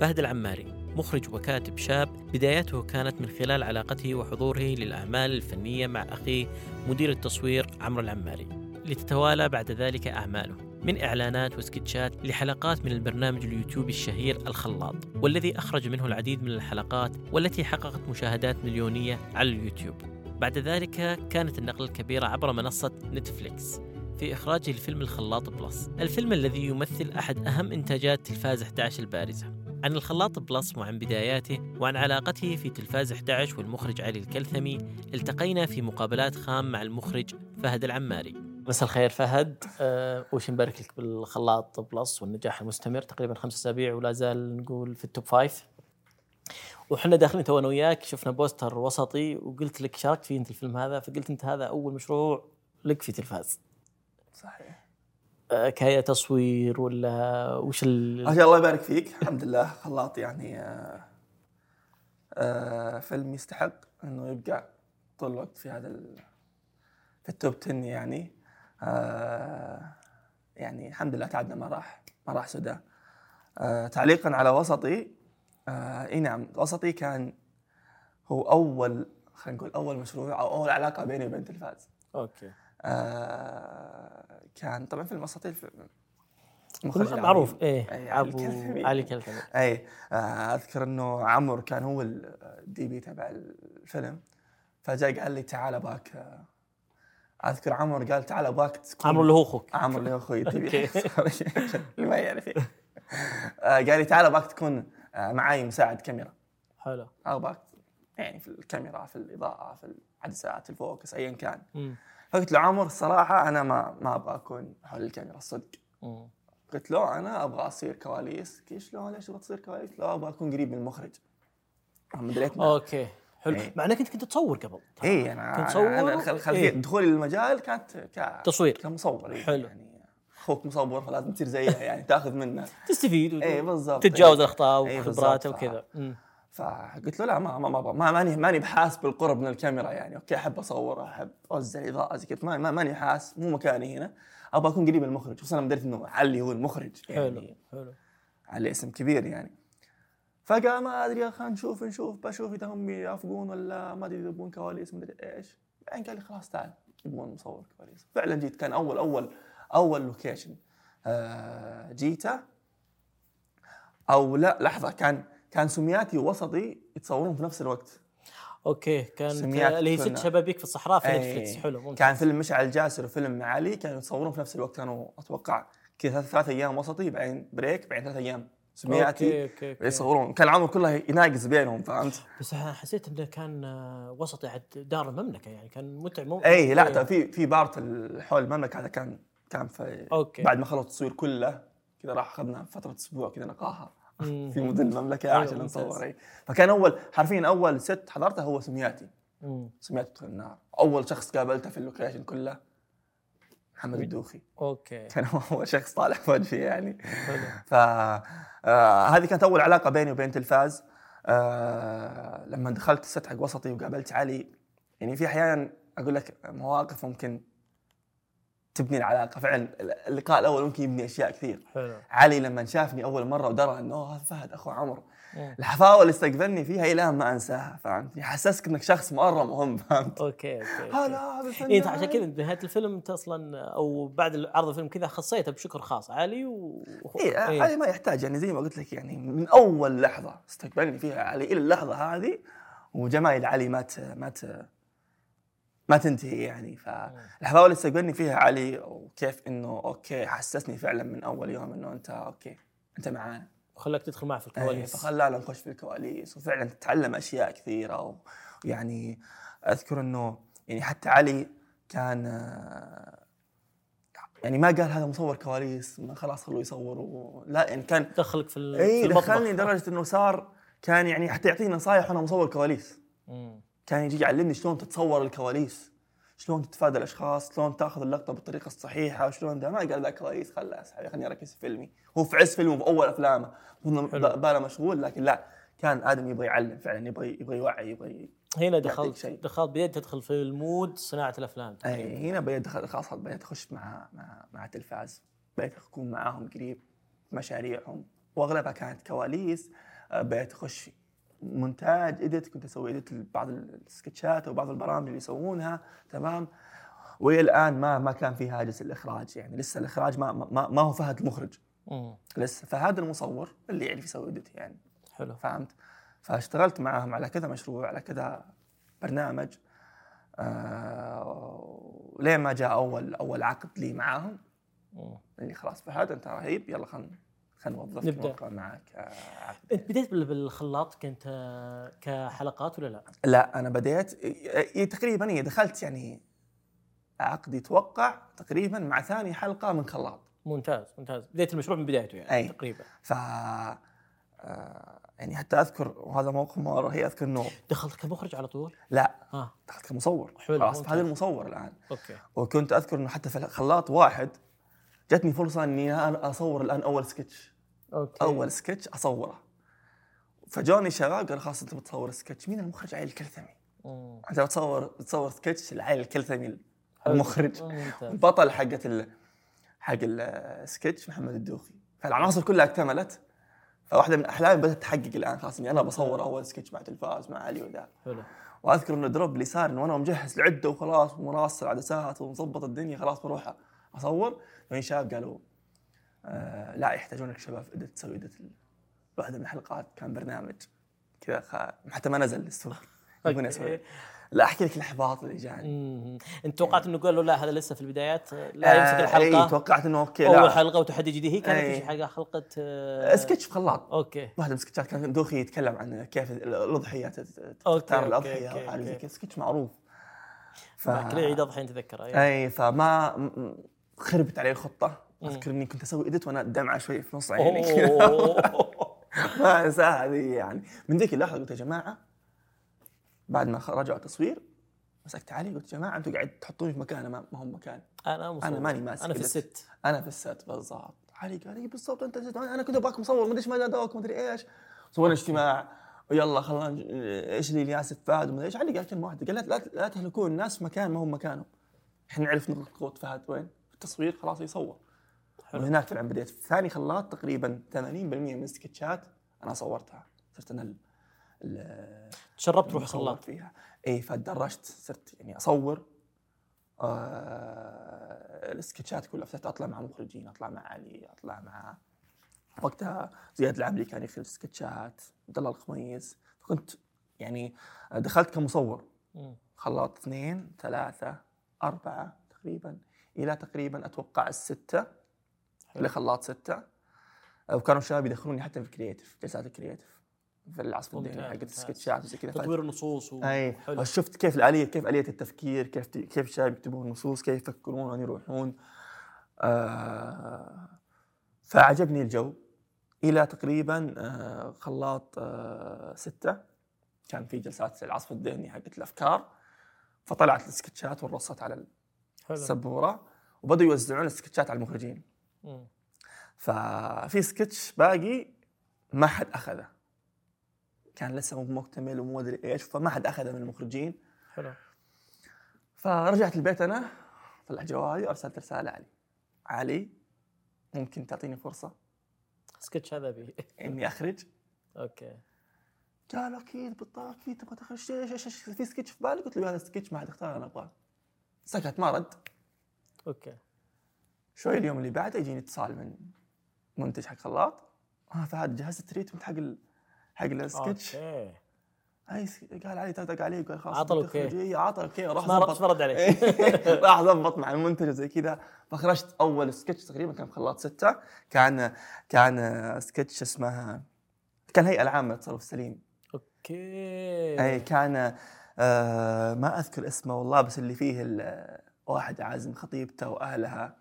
فهد العماري مخرج وكاتب شاب بداياته كانت من خلال علاقته وحضوره للأعمال الفنية مع أخيه مدير التصوير عمرو العماري لتتوالى بعد ذلك أعماله من إعلانات وسكتشات لحلقات من البرنامج اليوتيوبي الشهير الخلاط والذي أخرج منه العديد من الحلقات والتي حققت مشاهدات مليونية على اليوتيوب. بعد ذلك كانت النقلة الكبيرة عبر منصة نتفليكس في إخراجه لفيلم الخلاط بلس الفيلم الذي يمثل أحد أهم إنتاجات تلفاز 11 البارزة. عن الخلاط بلس وعن بداياته وعن علاقته في تلفاز 11 والمخرج علي الكلثمي التقينا في مقابلات خام مع المخرج فهد العماري. مساء الخير فهد. أه وش نبارك لك بالخلاط plus والنجاح المستمر؟ تقريبا خمس أسابيع ولا زال نقول في ال top five وحنا داخلين تو أنا وياك شفنا poster وسطي وقلت لك شاركت فيه انت الفيلم هذا فقلت انت هذا أول مشروع لك في تلفاز. صحيح. أه كهيئة تصوير ولا وش ال... الله يبارك فيك الحمد لله. خلاط يعني آه آه فيلم يستحق إنه يبقى طول الوقت في هذا ال... في ال top 10 يعني. آه يعني الحمد لله تعبنا ما راح ما راح سدى آه تعليقا على وسطي آه إي نعم وسطي كان هو أول خلينا نقول أول مشروع أو أول علاقة بيني وبين تلفاز. okay. آه كان طبعا فيلم اساطير في معروف. إيه أي، أبو الكلثمي. علي كلثمي أي آه، أذكر إنه عمرو كان هو ال DP تبع الفيلم. فجاء قال لي تعال ابغاك آه، أذكر عمرو قال تعال ابغاك تكون عمرو اللي هو أخوك. عمرو اللي هو أخوي ال DP. اللي ما يعرف. آه، قال لي تعال ابغاك تكون معاي مساعد كاميرا. حلو. ابغاك يعني في الكاميرا في الإضاءة في العدسات ال focus ايا كان. مم. فقلت له عمر الصراحه أنا ما ما أبغى أكون حول الكاميرا الصدق. قلت له أنا أبغى أصير كواليس كيف شلون ليش تبغى تصير كواليس؟ لا أبغى أكون قريب من المخرج ما دريت okay حلو إيه. مع إنك أنت كنت تصور قبل اي أنا كنت تصور؟ أنا خل- خلفية إيه. دخولي للمجال كانت ك... تصوير. كمصور إيه. حلو. يعني أخوك مصور فلازم تصير زيه يعني تأخذ منه تستفيد اي بالضبط تتجاوز. الأخطاء إيه وخبراته. وكذا. فقلت له لا ما ما ما. ما ماني ماني بحاس بالقرب من الكاميرا يعني. okay أحب اصور أحب أوزع الاضاءه زي كذا. ما ما- ماني حاس مو مكاني هنا. أبغى أكون قريب من المخرج خصوصا لما دريت إنه علي هو المخرج. حلو يعني حلو. عليه اسم كبير يعني. فقال ما أدري يا أخي نشوف نشوف. بشوف إذا هم يوافقون ولا ما أدري يبون كواليس ما أدري إيش. بعدين قال لي خلاص تعال يبون مصور كواليس. فعلا جيت. كان اول اول أول location آه جيته. أو لا لحظة كان كان سمياتي ووسطي يتصورون في نفس الوقت okay سميات اللي هي ست. شبابيك في الصحراء في. نتفلكس حلو ممتاز كان فيلم مشعل جاسر وفيلم علي كانوا يتصورون في نفس الوقت كانوا أتوقع كذا ثلاث أيام وسطي بعدين break بعدين ثلاث أيام سمياتي okay okay, okay. يصورون كان العمر كله يناقز بينهم فهمت؟ بس أنا حسيت إنه كان آه، وسطي عند دار المملكة يعني كان متعب مو اي لا إيه. ترى في في part حول المملكة هذا كان كان في okay. بعد ما خلص التصوير كله كذا راح أخذنا فترة أسبوع كذا نقاهة مم. في مدن المملكة أيوة، عشان. نصور اي فكان أول حرفيا أول set حضرته هو سمياتي. سمياتي تدخل النار أول شخص قابلته في ال location كله محمد الدوخي. okay. كان هو اول شخص طالع وجهي يعني. ف آه هذه كانت أول علاقة بيني وبين تلفاز. آه لما دخلت ال set حق وسطي وقابلت علي يعني في أحيانا أقول لك مواقف ممكن تبني العلاقة. فعلا اللقاء الأول ممكن يبني أشياء كثير. حلو. علي لما شافني أول مرة ودرى إنه هذا فهد أخو عمرو. مم. الحفاوه اللي استقبلني فيها إلى ما أنساها فهمت؟ يحسسك إنك شخص مرة مهم فهمت؟ okay okay هلا. هذا اي أنت عشان كذا بنهايه الفيلم أنت أصلا أو بعد عرض الفيلم كذا خصيته بشكر خاص. علي و اي إيه. علي ما يحتاج يعني زي ما قلت لك يعني من أول لحظة استقبلني فيها علي إلى اللحظة هذه وجمايل علي ما ت... ما ت... ما تنتهي يعني. فالحفاوه اللي استقبلني فيها علي وكيف إنه okay حسسني فعلا من أول يوم إنه أنت okay أنت معانا. وخلاك تدخل معه في إيه، الكواليس. فخلانا نخش في الكواليس. وفعلا تتعلم أشياء كثيرة ويعني أذكر إنه يعني حتى علي كان يعني ما قال هذا مصور كواليس ما خلاص خلوه يصور. و... لا يعني كان دخلك في, اي دخلني لدرجة إنه صار كان يعني حتى يعطيني نصايح وأنا مصور كواليس. مم. كان يجي يعلمني شلون تتصور الكواليس شلون تتفادى الأشخاص شلون تاخذ اللقطة بالطريقة الصحيحة شلون ده. ما قال ذا كواليس خلاص خليني أركز في فيلمي. هو في عز فيلمه في أول أفلامه. باله مشغول لكن لا كان آدم يبغى يعلم فعلا يبغى يبغى يوعي يبغى هنا دخلت شيء. دخلت بديت تدخل في ال mood صناعة الأفلام. أي هنا بديت أدخل- خلاص بديت اخش مع مع مع تلفاز. بديت اكون معاهم قريب مشاريعهم. وأغلبها كانت كواليس. آه، بقيت اخش مونتاج edit كنت أسوي edit لبعض السكتشات أو بعض البرامج اللي يسوونها تمام؟ وإلى الآن ما ما كان في هاجس الإخراج يعني لسه الإخراج ما ما, ما هو فهد المخرج. مم. لسه فهذا المصور اللي يعرف يسوي اديت يعني. حلو. فهمت؟ فاشتغلت معاهم على كذا مشروع على كذا برنامج آه لين ما جاء أول أول عقد لي معاهم. اللي خلاص فهد أنت رهيب يلا خلينا خلينا نوظفك نبدأ. نوقع معك آه، أنت بديت بال- بالخلاط كنت آه، كحلقات ولا لا؟ لا أنا بديت تقريبا دخلت يعني عقدي يتوقع تقريبا مع ثاني حلقة من خلاط ممتاز ممتاز بديت المشروع من بدايته يعني أي. تقريبا ف آه، يعني حتى أذكر وهذا موقف مرة رهيب أذكر إنه دخلت كمخرج على طول؟ لا آه دخلت كمصور حلو، خلاص. هذا المصور الآن okay وكنت أذكر إنه حتى في خلاط واحد جتني فرصة إني أنا أصور الآن أول sketch. okay. أول سكتش أصوره. فجوني شباب قالوا خلاص أنت بتصور سكتش. مين المخرج؟ عيل الكلثمي. أنت بتصور بتصور سكتش العيل الكلثمي. المخرج. البطل حقت ال... حق السكتش محمد الدوخي. فالعناصر كلها اكتملت. فواحدة من احلامي بدأت تحقق الآن خلاص إني أنا بصور أول سكتش مع تلفاز مع علي وذا. حلو. وأذكر إنه دروب اللي صار انه أنا مجهز العده وخلاص ومراص العدسات ومظبط الدنيا خلاص بروح أصور فين شباب قالوا آه لا يحتاجونك شباب في تسوي ال- واحدة من الحلقات كان برنامج كذا. حتى ما نزل okay. أسوي لا أحكي لك الاحباط اللي جاني. أنت توقعت إنه قالوا لا هذا لسه في البدايات لا يمسك آه، إيه، الحلقة توقعت إنه okay أول لا حلقة وتحدي جديد هي كانت. إيش حلقه حلقة آه، سكتش في خلاط okay واحدة من السكتشات كان دوخي يتكلم عن كيف okay، تختار الأضحية وحاجه زي. كذا سكتش معروف ف... كل عيد اضحى أنت تذكرها يعني. إي فما خربت علي الخطة. مم. اذكر اني كنت أسوي اديت وأنا الدمعه شوي في نص عيني. ما أنساها هذه يعني. من ذيك اللحظة قلت يا جماعة بعد ما رجعوا تصوير مسكت علي قلت يا جماعة أنتم قاعد تحطوني في مكان ما هو مكان. أنا مصور. أنا ماني ماسك أنا في. الست. أنا في السات بالضبط. علي قال اي بالضبط أنت أنا كنت أبغاك مصور ما أدري إيش ما اداك ما أدري إيش. سوينا اجتماع. ويلا خلينا إيش اللي ياسف فهد وما أدري إيش. علي قال كلمة واحدة قال لا تهلكون الناس في مكان ما هو مكانهم. إحنا نعرف نقطه فهد وين؟ التصوير خلاص يصور. حلو. وهناك فعلا بديت في ثاني خلاط تقريبا 80% من السكتشات أنا صورتها. صرت أنا تشربت المصور خلاط فيها. اي فتدرجت صرت يعني أصور آه السكتشات كلها. صرت أطلع مع مخرجين أطلع مع علي أطلع مع وقتها زياد العمري كان يخرج سكتشات عبد الله الخميس كنت يعني دخلت كمصور. خلاط اثنين ثلاثة أربعة تقريبا. إلى تقريبا أتوقع الستة حلو. لخلاط ستة. وكانوا الشباب يدخلوني حتى في ال creative جلسات ال creative في العصف الذهني حقت ممتاز. السكتشات وزي كذا. تطوير النصوص و... أي. شفت كيف الآلية كيف آلية التفكير كيف كيف الشباب يكتبون نصوص كيف يفكرون وين يروحون. آه فعجبني الجو. إلى تقريبا آه خلاط آه ستة. كان في جلسات العصف الذهني حقت الأفكار. فطلعت السكتشات والرصت على حلو. السبوره وبدأوا يوزعون السكتشات على المخرجين. مم. ففي سكتش باقي ما حد أخذه. كان لسه مو مكتمل ومو أدري إيش فما حد أخذه من المخرجين. حلو. فرجعت البيت أنا طلعت جوالي وأرسلت رسالة علي. علي ممكن تعطيني فرصة؟ سكتش هذا بي إني أخرج. okay. قال أكيد بالطاقة أكيد تبغى تخرج إيش إيش في سكتش في بالي قلت له هذا سكتش ما حد اختار أنا أبغاه. سكت ما رد. أوكي. شوي اليوم اللي بعده يجيني اتصال من منتج حق خلاط. ها فهد جهزت ال treatment حق ال... حق السكتش. أوكي. اي قال علي تدق عليه قال خلاص عطى بتخرج. ال okay. اي عطى okay راح ما رد رد عليك. راح ظبط مع المنتج وزي كذا. فخرجت أول سكتش تقريبا كان خلاط ستة. كان كان سكتش اسمه كان هيئه العامه للتصرف السليم okay. اي كان آه ما أذكر اسمه والله بس اللي فيه واحد عازم خطيبته وأهلها.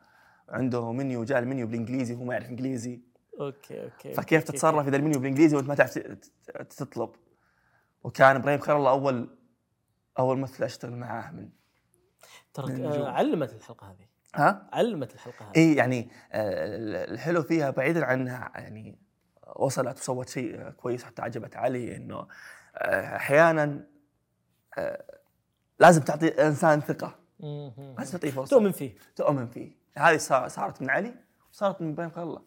عنده منيو جاء المنيو بالإنجليزي وهو ما يعرف إنجليزي. okay okay. فكيف okay. تتصرف إذا المنيو بالإنجليزي وأنت ما تعرف تطلب. وكان إبراهيم خير الله أول أول ممثل أشتغل معاه من ترى آه،. علمت الحلقة هذه. ها؟ علمت الحلقة هذه. إي يعني آه، الحلو فيها بعيدا عنها يعني وصلت وسوت شيء كويس حتى عجبت علي إنه آه، أحيانا لازم تعطي الإنسان ثقة. لازم تعطيه فرصة. تؤمن فيه. تؤمن فيه. هذه صار- صارت من علي وصارت من إبراهيم خير الله.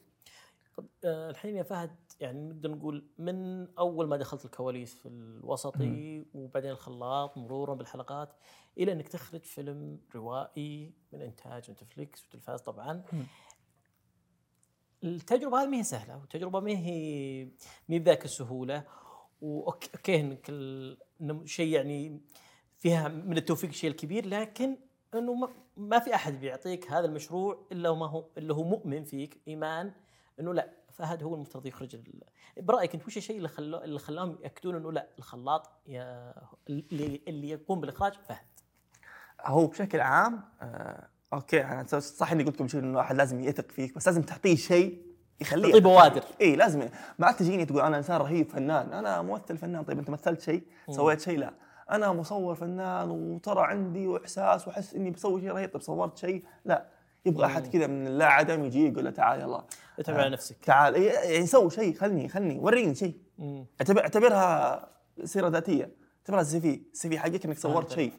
طب آه، الحين يا فهد يعني نقدر نقول من أول ما دخلت الكواليس في الوسطي وبعدين الخلاط مرورا بالحلقات إلى إنك تخرج فيلم روائي من إنتاج نتفليكس وتلفاز طبعا. مم. التجربة هذه ما هي سهلة والتجربة ما هي ما بذاك السهولة. و okay إنك شيء يعني فيها من التوفيق الشيء الكبير لكن إنه ما, في أحد بيعطيك هذا المشروع إلا وما هو إلا هو مؤمن فيك إيمان إنه لا فهد هو المفترض يخرج برأيك انت وش الشيء اللي خلاه اللي خلاهم يأكدون إنه لا الخلاط اللي اللي يقوم بالإخراج فهد. هو بشكل عام آه okay أنا صح إني قلت لكم شيء إنه الواحد لازم يثق فيك بس لازم تعطيه شيء يخليه تعطيه بوادر. إي لازم. ما تجيني تقول أنا إنسان رهيب فنان. أنا ممثل فنان. طيب أنت مثلت شيء؟ سويت شيء؟ لا. أنا مصور فنان وترى عندي احساس وأحس إني بسوي شيء رهيب. طيب صورت شيء؟ لا. يبغى أحد كذا من اللا عدم يجي يقول له تعال يلا. اتعب على نفسك. تعال. يعني سوي شيء. خلني خلني. وريني شيء. اعتبر أعتبرها سيرة ذاتية. أعتبرها سي في. السي في حقك إنك صورت شيء.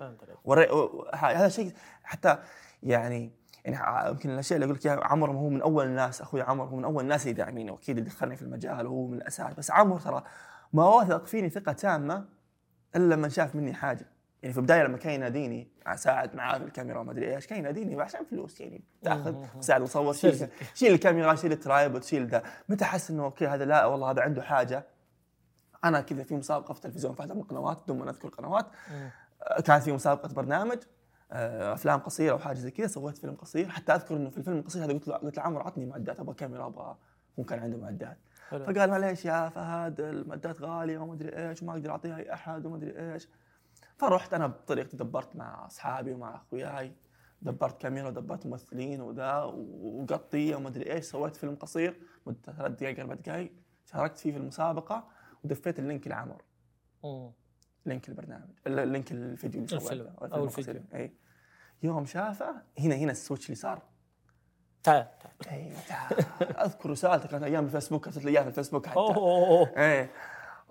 وري... هذا شيء حتى يعني يعني يمكن الأشياء اللي أقول لك إياها عمر هو من أول الناس أخوي عمر هو من أول الناس اللي داعميني وأكيد اللي دخلني في المجال وهو من الأساس. بس عمر ترى ما وثق فيني ثقة تامة إلا لما شاف مني حاجة. يعني في البداية لما كان يناديني اساعد معاه في الكاميرا وما أدري إيش. كان يناديني عشان فلوس يعني تأخذ تساعد وتصور شيل. شيل الكاميرا شيل ال tripod شيل ذا. متى حس إنه okay هذا لا والله هذا عنده حاجة. أنا كذا في مسابقة في التلفزيون في من القنوات بدون ما نذكر قنوات مم. كانت في مسابقة برنامج. أفلام قصيرة أو حاجة زي كذا سويت فيلم قصير حتى أذكر إنه في الفيلم القصير هذا قلت له قلت له عمرو عطني معدات أبغى كاميرا أبغى هو كان عنده معدات حلو. فقال معليش يا فهد المعدات غالية وما أدري إيش وما أقدر أعطيها أي أحد وما أدري إيش فرحت أنا بطريقتي دبرت مع أصحابي ومع أخوياي دبرت كاميرا ودبرت ممثلين وذا وقطية وما أدري إيش سويت فيلم قصير مدته ثلاث دقائق أربع دقائق شاركت فيه في المسابقة ودفيت ال link لعمر. link البرنامج ال- link الفيديو اللي الفيلم سويته القصير. الفيديو. اي يوم شافه هنا هنا ال switch اللي صار. تعال تعال. اي تعال. أذكر رسالته كانت أيام الفيسبوك ارسلت لي اياها في الفيسبوك حتى. أوه. إيه.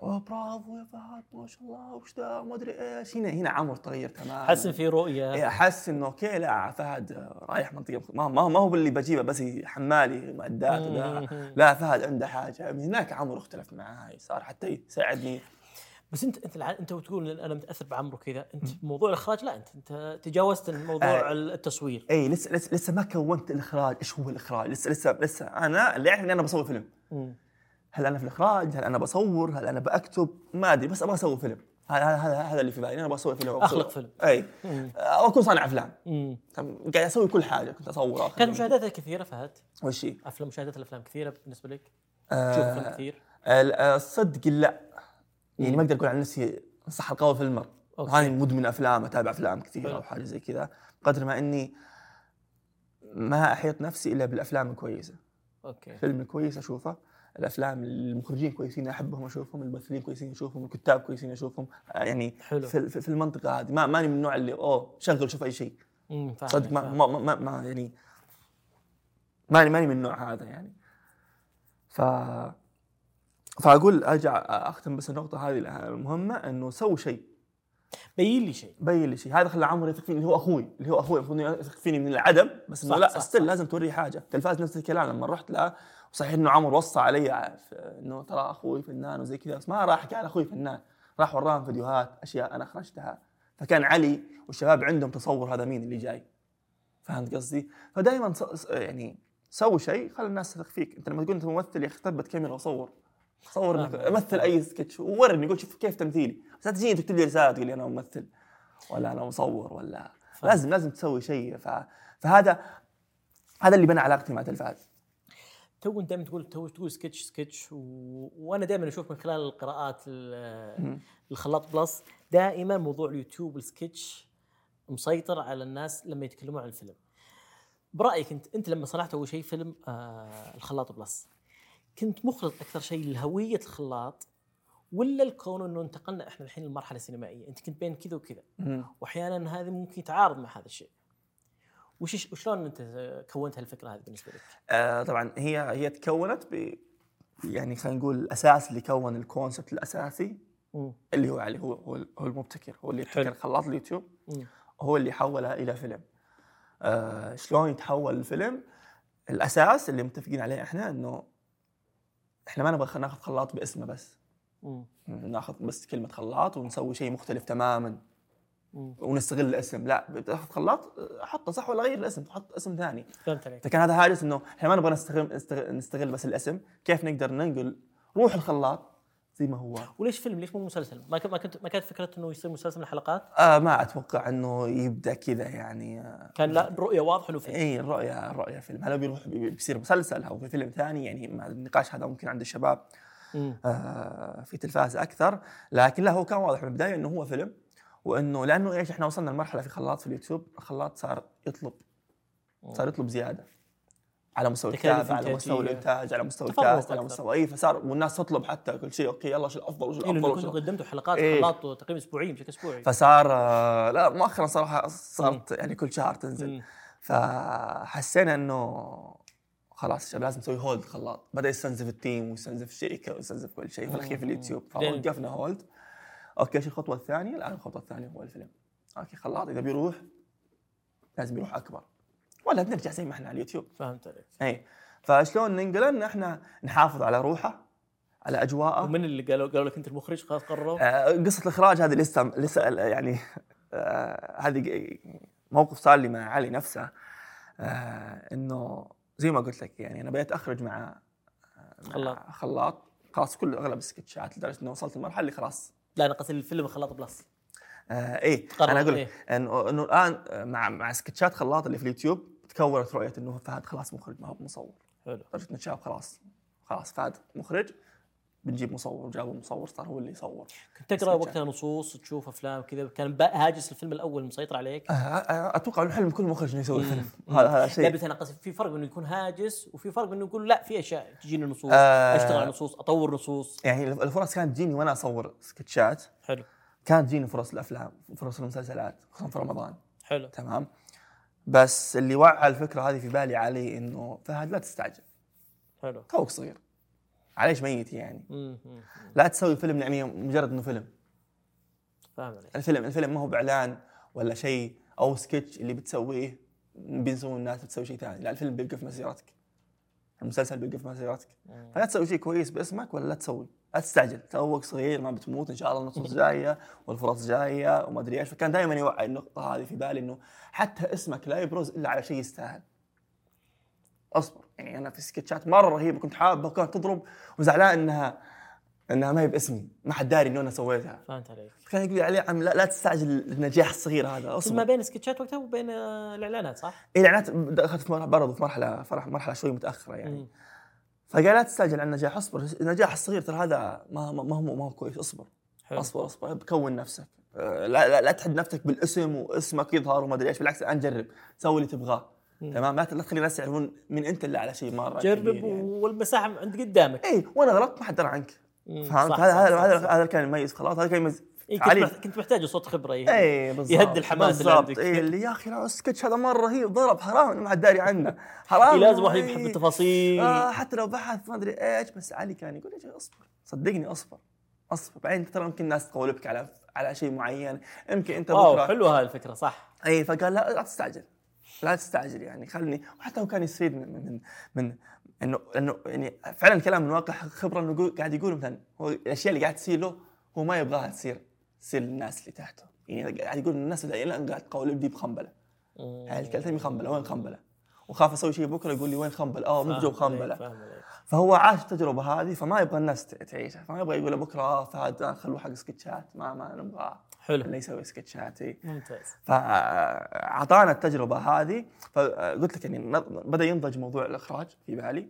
أوه برافو يا فهد ما شاء الله وش ذا ما أدري إيش. هنا هنا عمر تغير تماما. حس في رؤية. إيه، احس إنه okay لا فهد رايح منطقة ما ما ما هو باللي بجيبه بس حمالي معدات. لا فهد عنده حاجة. من هناك عمر اختلف معاي صار حتى يساعدني. بس انت انت انت وتقول أنا متاثر بعمرو كذا انت موضوع الإخراج لا انت انت تجاوزت موضوع آه. التصوير. إي لسه لسه لسه ما كونت الإخراج. إيش هو الإخراج؟ لسه لسه لسه أنا اللي اعرف إني أنا بسوي فيلم. مم. هل أنا في الإخراج؟ هل أنا بصور؟ هل أنا بكتب ما أدري بس أبغى أسوي فيلم. هذا هذا هذا اللي في بالي أنا أبغى أسوي فيلم أسوي- فيلم. إي. أو أكون صانع أفلام. قاعد أسوي كل حاجة كنت اصور كانت مشاهداتها كثيرة فهد؟ وش؟ أفلام مشاهدات الأفلام كثيرة بالنسبة لك؟ آه، تشوف افلام كثير. ال- آه، الصدق لا يعني ما أقدر أقول عن نفسي صح القول في المر. هاني مدمن أفلام أتابع أفلام كثيره حلو. أو حاجة زي كذا قدر ما إني ما أحيط نفسي إلا بالأفلام الكويسة أوكي الفيلم الكويس أشوفه الأفلام المخرجين كويسين أحبهم أشوفهم الممثلين كويسين أشوفهم الكتاب كويسين أشوفهم آه، يعني حلو. في, في المنطقة هذه ما ماني من النوع اللي أوه شغل شوف أي شيء صدق ما. ما, ما, ما يعني ماني ماني من النوع هذا يعني ف فأقول أرجع أختم بس النقطة هذه المهمة إنه سووا شيء. بين لي شيء. بين لي شيء. هذا خلى عمرو يثق فيني اللي هو أخوي اللي هو أخوي المفروض يثق فيني من العدم بس إنه لا صح. لازم توريه حاجة. تلفاز نفس الكلام لما رحت له صحيح إنه عمرو وصى علي إنه ترى أخوي فنان وزي كذا بس ما راح قال أخوي فنان. راح وراهم فيديوهات أشياء أنا اخرجتها فكان علي والشباب عندهم تصور هذا مين اللي جاي. فهمت قصدي؟ فدائما يعني سوي شيء خلي الناس تثق فيك. أنت لما تقول أنت ممثل يا أخي ثبت كاميرا وصور. صور انك فاهم. مثل أي سكتش وورني قول شوف كيف تمثيلي بس لا تجيني تكتب لي رسالة تقول لي أنا ممثل ولا أنا مصور ولا فاهم. لازم لازم تسوي شيء ف... فهذا هذا اللي بنى علاقتي مع تلفاز تو أنت دائما تقول تو تقول سكتش سكتش و... وأنا دائما أشوف من خلال القراءات ال- الخلاط plus دائما موضوع اليوتيوب السكتش مسيطر على الناس لما يتكلمون عن الفيلم. برأيك أنت أنت لما صنعت أول شيء فيلم آه الخلاط plus كنت مخلص أكثر شيء لهوية الخلاط ولا الكون إنه انتقلنا إحنا الحين للمرحله السينمائيه، أنت كنت بين كذا وكذا واحيانا هذا ممكن يتعارض مع هذا الشيء. وش وشلون أنت كونت هالفكرة هذه بالنسبة لك؟ آه طبعا هي هي تكونت ب يعني خلينا نقول الأساس اللي كون ال concept الأساسي مم. اللي هو علي هو هو, المبتكر هو اللي. ابتكر خلاط اليوتيوب مم. هو اللي حولها إلى فيلم آه شلون يتحول الفيلم الأساس اللي متفقين عليه إحنا إنه إحنا ما نبغى ناخذ خلاط باسمه بس. مم. ناخذ بس كلمة خلاط ونسوي شيء مختلف تماما. مم. ونستغل الاسم. لا بتاخذ خلاط حطه صح ولا غير الاسم حط اسم ثاني. فهمت عليك. فكان هذا هاجس إنه إحنا ما نبغى نستغل نستغل, نستغل بس الاسم. كيف نقدر ننقل روح الخلاط زي ما هو. وليش فيلم؟ ليش مو مسلسل؟ ما كنت ما كنت ما كانت فكرة إنه يصير مسلسل من الحلقات؟ آه ما أتوقع إنه يبدأ كذا يعني آه. كان لا رؤية واضحة إنه فيلم. إي الرؤيه الرؤيه فيلم. هل بيروح بي- بيصير مسلسل أو في فيلم ثاني يعني مع النقاش هذا ممكن عند الشباب. آه في تلفاز أكثر. لكن لا هو كان واضح من البداية إنه هو فيلم وإنه لأنه إيش إحنا وصلنا لمرحلة في خلاط في اليوتيوب الخلاط صار يطلب صار يطلب زيادة. على مستوى الكتابه على مستوى. الإنتاج على مستوى ال cast على. مستوى أي فصار والناس تطلب حتى كل شيء. okay يلا شو الأفضل وشو إيه الأفضل وشو. كنتوا قدمتوا حلقات إيه. خلاط تقريبا اسبوعيا بشكل أسبوعي. فصار آه، لا مؤخرا صراحة صارت يعني كل شهر تنزل. مم. فحسينا إنه خلاص الشباب لازم نسوي hold خلاط بدأ يستنزف ال team ويستنزف الشركة ويستنزف كل شيء في الاخير في اليوتيوب. فوقفنا hold okay إيش الخطوه الثانية؟ الآن الخطوة الثانية هو الفيلم. okay خلاط. إذا بيروح لازم يروح أكبر. ولا بنرجع زي ما إحنا على اليوتيوب. فهمت عليك. اي فشلون ننقله ان إحنا نحافظ على روحه على أجواءه. ومن اللي قالوا قالوا لك أنت المخرج؟ خلاص قرروا آه، قصة الإخراج هذه لسه لسه يعني آه، هذه موقف صار لي مع علي نفسه آه، إنه زي ما قلت لك يعني أنا بديت أخرج مع مع خلاط. خلاط. خلاص كل أغلب السكتشات لدرجة إنه وصلت لمرحلة اللي خلاص. لا أنا قصدي الفيلم خلاط plus. آه إيه. أنا أقول إيه. لك انه إنه الآن آه، مع مع سكتشات خلاط اللي في اليوتيوب تكونت رؤية إنه فهد خلاص مخرج ما هو مصور حلو. لدرجه ان الشباب خلاص خلاص فهد مخرج بنجيب مصور وجابوا مصور صار هو اللي يصور. كنت تقرأ. وقتها نصوص تشوف أفلام كذا كان هاجس الفيلم الأول مسيطر عليك؟ آه، آه، أتوقع إنه حلم كل مخرج إنه يسوي. فيلم. هذا هذا لا شيء بس أنا قصدي في فرق إنه يكون هاجس وفي فرق إنه يقول لا في أشياء تجيني نصوص آه. أشتغل على نصوص أطور نصوص. يعني الفرص كانت تجيني وأنا أصور سكتشات. حلو. كانت تجيني فرص الأفلام فرص المسلسلات خصوصا في رمضان. حلو. تمام. بس اللي وعى الفكرة هذه في بالي علي إنه فهد لا تستعجل. حلو. توك صغير. عليش ميت يعني؟ مم، مم،. لا تسوي فيلم يعني مجرد إنه فيلم. فاهم عليك. الفيلم الفيلم ما هو بإعلان ولا شيء أو سكتش اللي بتسويه بينسون الناس بتسوي شيء ثاني. لا الفيلم بيوقف مسيرتك المسلسل بيوقف مسيرتك. فلا تسوي شيء كويس باسمك ولا لا تسوي. لا تستعجل توك صغير ما بتموت إن شاء الله النصوص جاية والفرص جاية وما أدري إيش فكان دائما يوعي النقطة هذه في بالي إنه حتى اسمك لا يبرز إلا على شيء يستاهل. أصبر يعني أنا في سكتشات مرة رهيبة كنت حابه وكانت تضرب وزعلان إنها إنها ما هي باسمي ما حد داري انه أنا سويتها. فهمت عليك. كان يقول لي علي عم لا, لا تستعجل النجاح الصغير هذا بس ما بين السكتشات وقتها وبين آه، الإعلانات صح؟ الاعلانات دخلت في مرحلة برضه في مرحلة فرح مرحلة شوي متأخرة يعني. مم. فقال لا تستعجل على النجاح اصبر. النجاح الصغير ترى هذا ما ما هو ما هو كويس. اصبر. حلو. اصبر اصبر. كون نفسك. آه، لا لا, لا تحد نفسك بالاسم واسمك يظهر وما أدري إيش. بالعكس الآن جرب. سوي اللي تبغاه. تمام؟ لا تخلي الناس يعرفون من أنت اللي على شيء مرة جرب يعني. والمساحة عند قدامك. اي وأنا غلطت ما حد درى عنك. فهمت؟ هذا هذا. هذا كان يميز خلاص هذا كان يميز إيه كنت, علي. كنت محتاج صوت خبرة يهدي. اي بالضبط يهدي الحماس اللي. عندك. اي اللي يا أخي لا السكتش هذا مرة رهيب ضرب حرام إنه ما حد داري عنه. حرام. إيه لازم واحد إيه. يبحث بالتفاصيل. آه حتى لو بحث ما أدري إيش بس علي كان يقول لي أصبر. صدقني أصبر. أصبر. بعدين ترى يمكن الناس تقولبك على على شيء معين. يمكن أنت بكرة. حلوة هاي الفكرة صح. اي فقال لا لا تستعجل. لا تستعجل يعني. خلني وحتى هو كان يستفيد من من من إنه إنه يعني فعلا الكلام من واقع خبرة إنه قاعد يقول مثلا هو الأشياء اللي قاعد تصير له هو ما يبغاها تصير. تصير للناس اللي تحته. يعني قاعد يقول الناس اللي الان قاعد تقول دي بخنبلة. يعني كلمتين خنبله وين خنبلة؟ وخاف أسوي شيء بكرة يقول لي وين خنبلة؟ آه مو جو خنبلة. فهو عاش التجربة هذه فما يبغى الناس تعيشها فما يبغى يقول بكرة آه فهد آه، خلوه حق سكتشات. ما ما نبغاه حلو. اللي يسوي سكتشات. إيه. ممتاز. فاعطانا التجربة هذه. فقلت لك يعني بدأ ينضج موضوع الإخراج في بالي.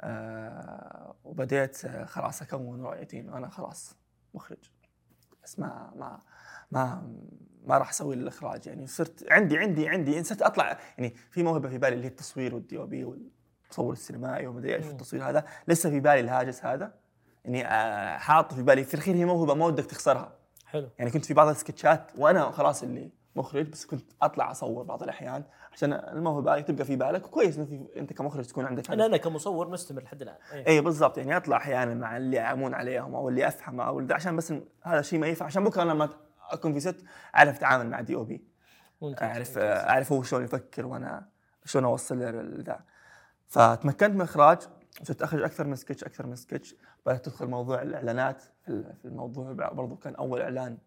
آه وبديت آه، خلاص أكون رؤيتي إنه أنا خلاص مخرج. بس ما ما ما ما راح أسوي الإخراج. يعني صرت عندي عندي عندي صرت أطلع يعني في موهبة في بالي اللي هي التصوير والدي أو بي والتصور السينمائي وما أدري إيش. التصوير هذا. لسه في بالي الهاجس هذا. يعني آه، حاط في بالي في الأخير هي موهبة ما ودك تخسرها. حلو. يعني كنت في بعض السكتشات وأنا خلاص اللي مخرج بس كنت أطلع أصور بعض الأحيان عشان الموهبة تبقى في بالك. وكويس إنه أنت كمخرج تكون عندك أنا أنا كمصور مستمر لحد الآن. اي بالضبط. يعني أطلع أحيانا مع اللي أمون عليهم أو اللي افهم أو اللي عشان بس هذا الشيء ما ينفع. عشان بكرة أنا لما أكون في set أعرف أتعامل مع DOP أعرف. أعرف هو شلون يفكر وأنا شلون أوصل له ذا فتمكنت من الاخراج صرت أخرج أكثر من سكتش أكثر من سكتش. بدأت تدخل موضوع الإعلانات في ال- في الموضوع. برضو كان أول إعلان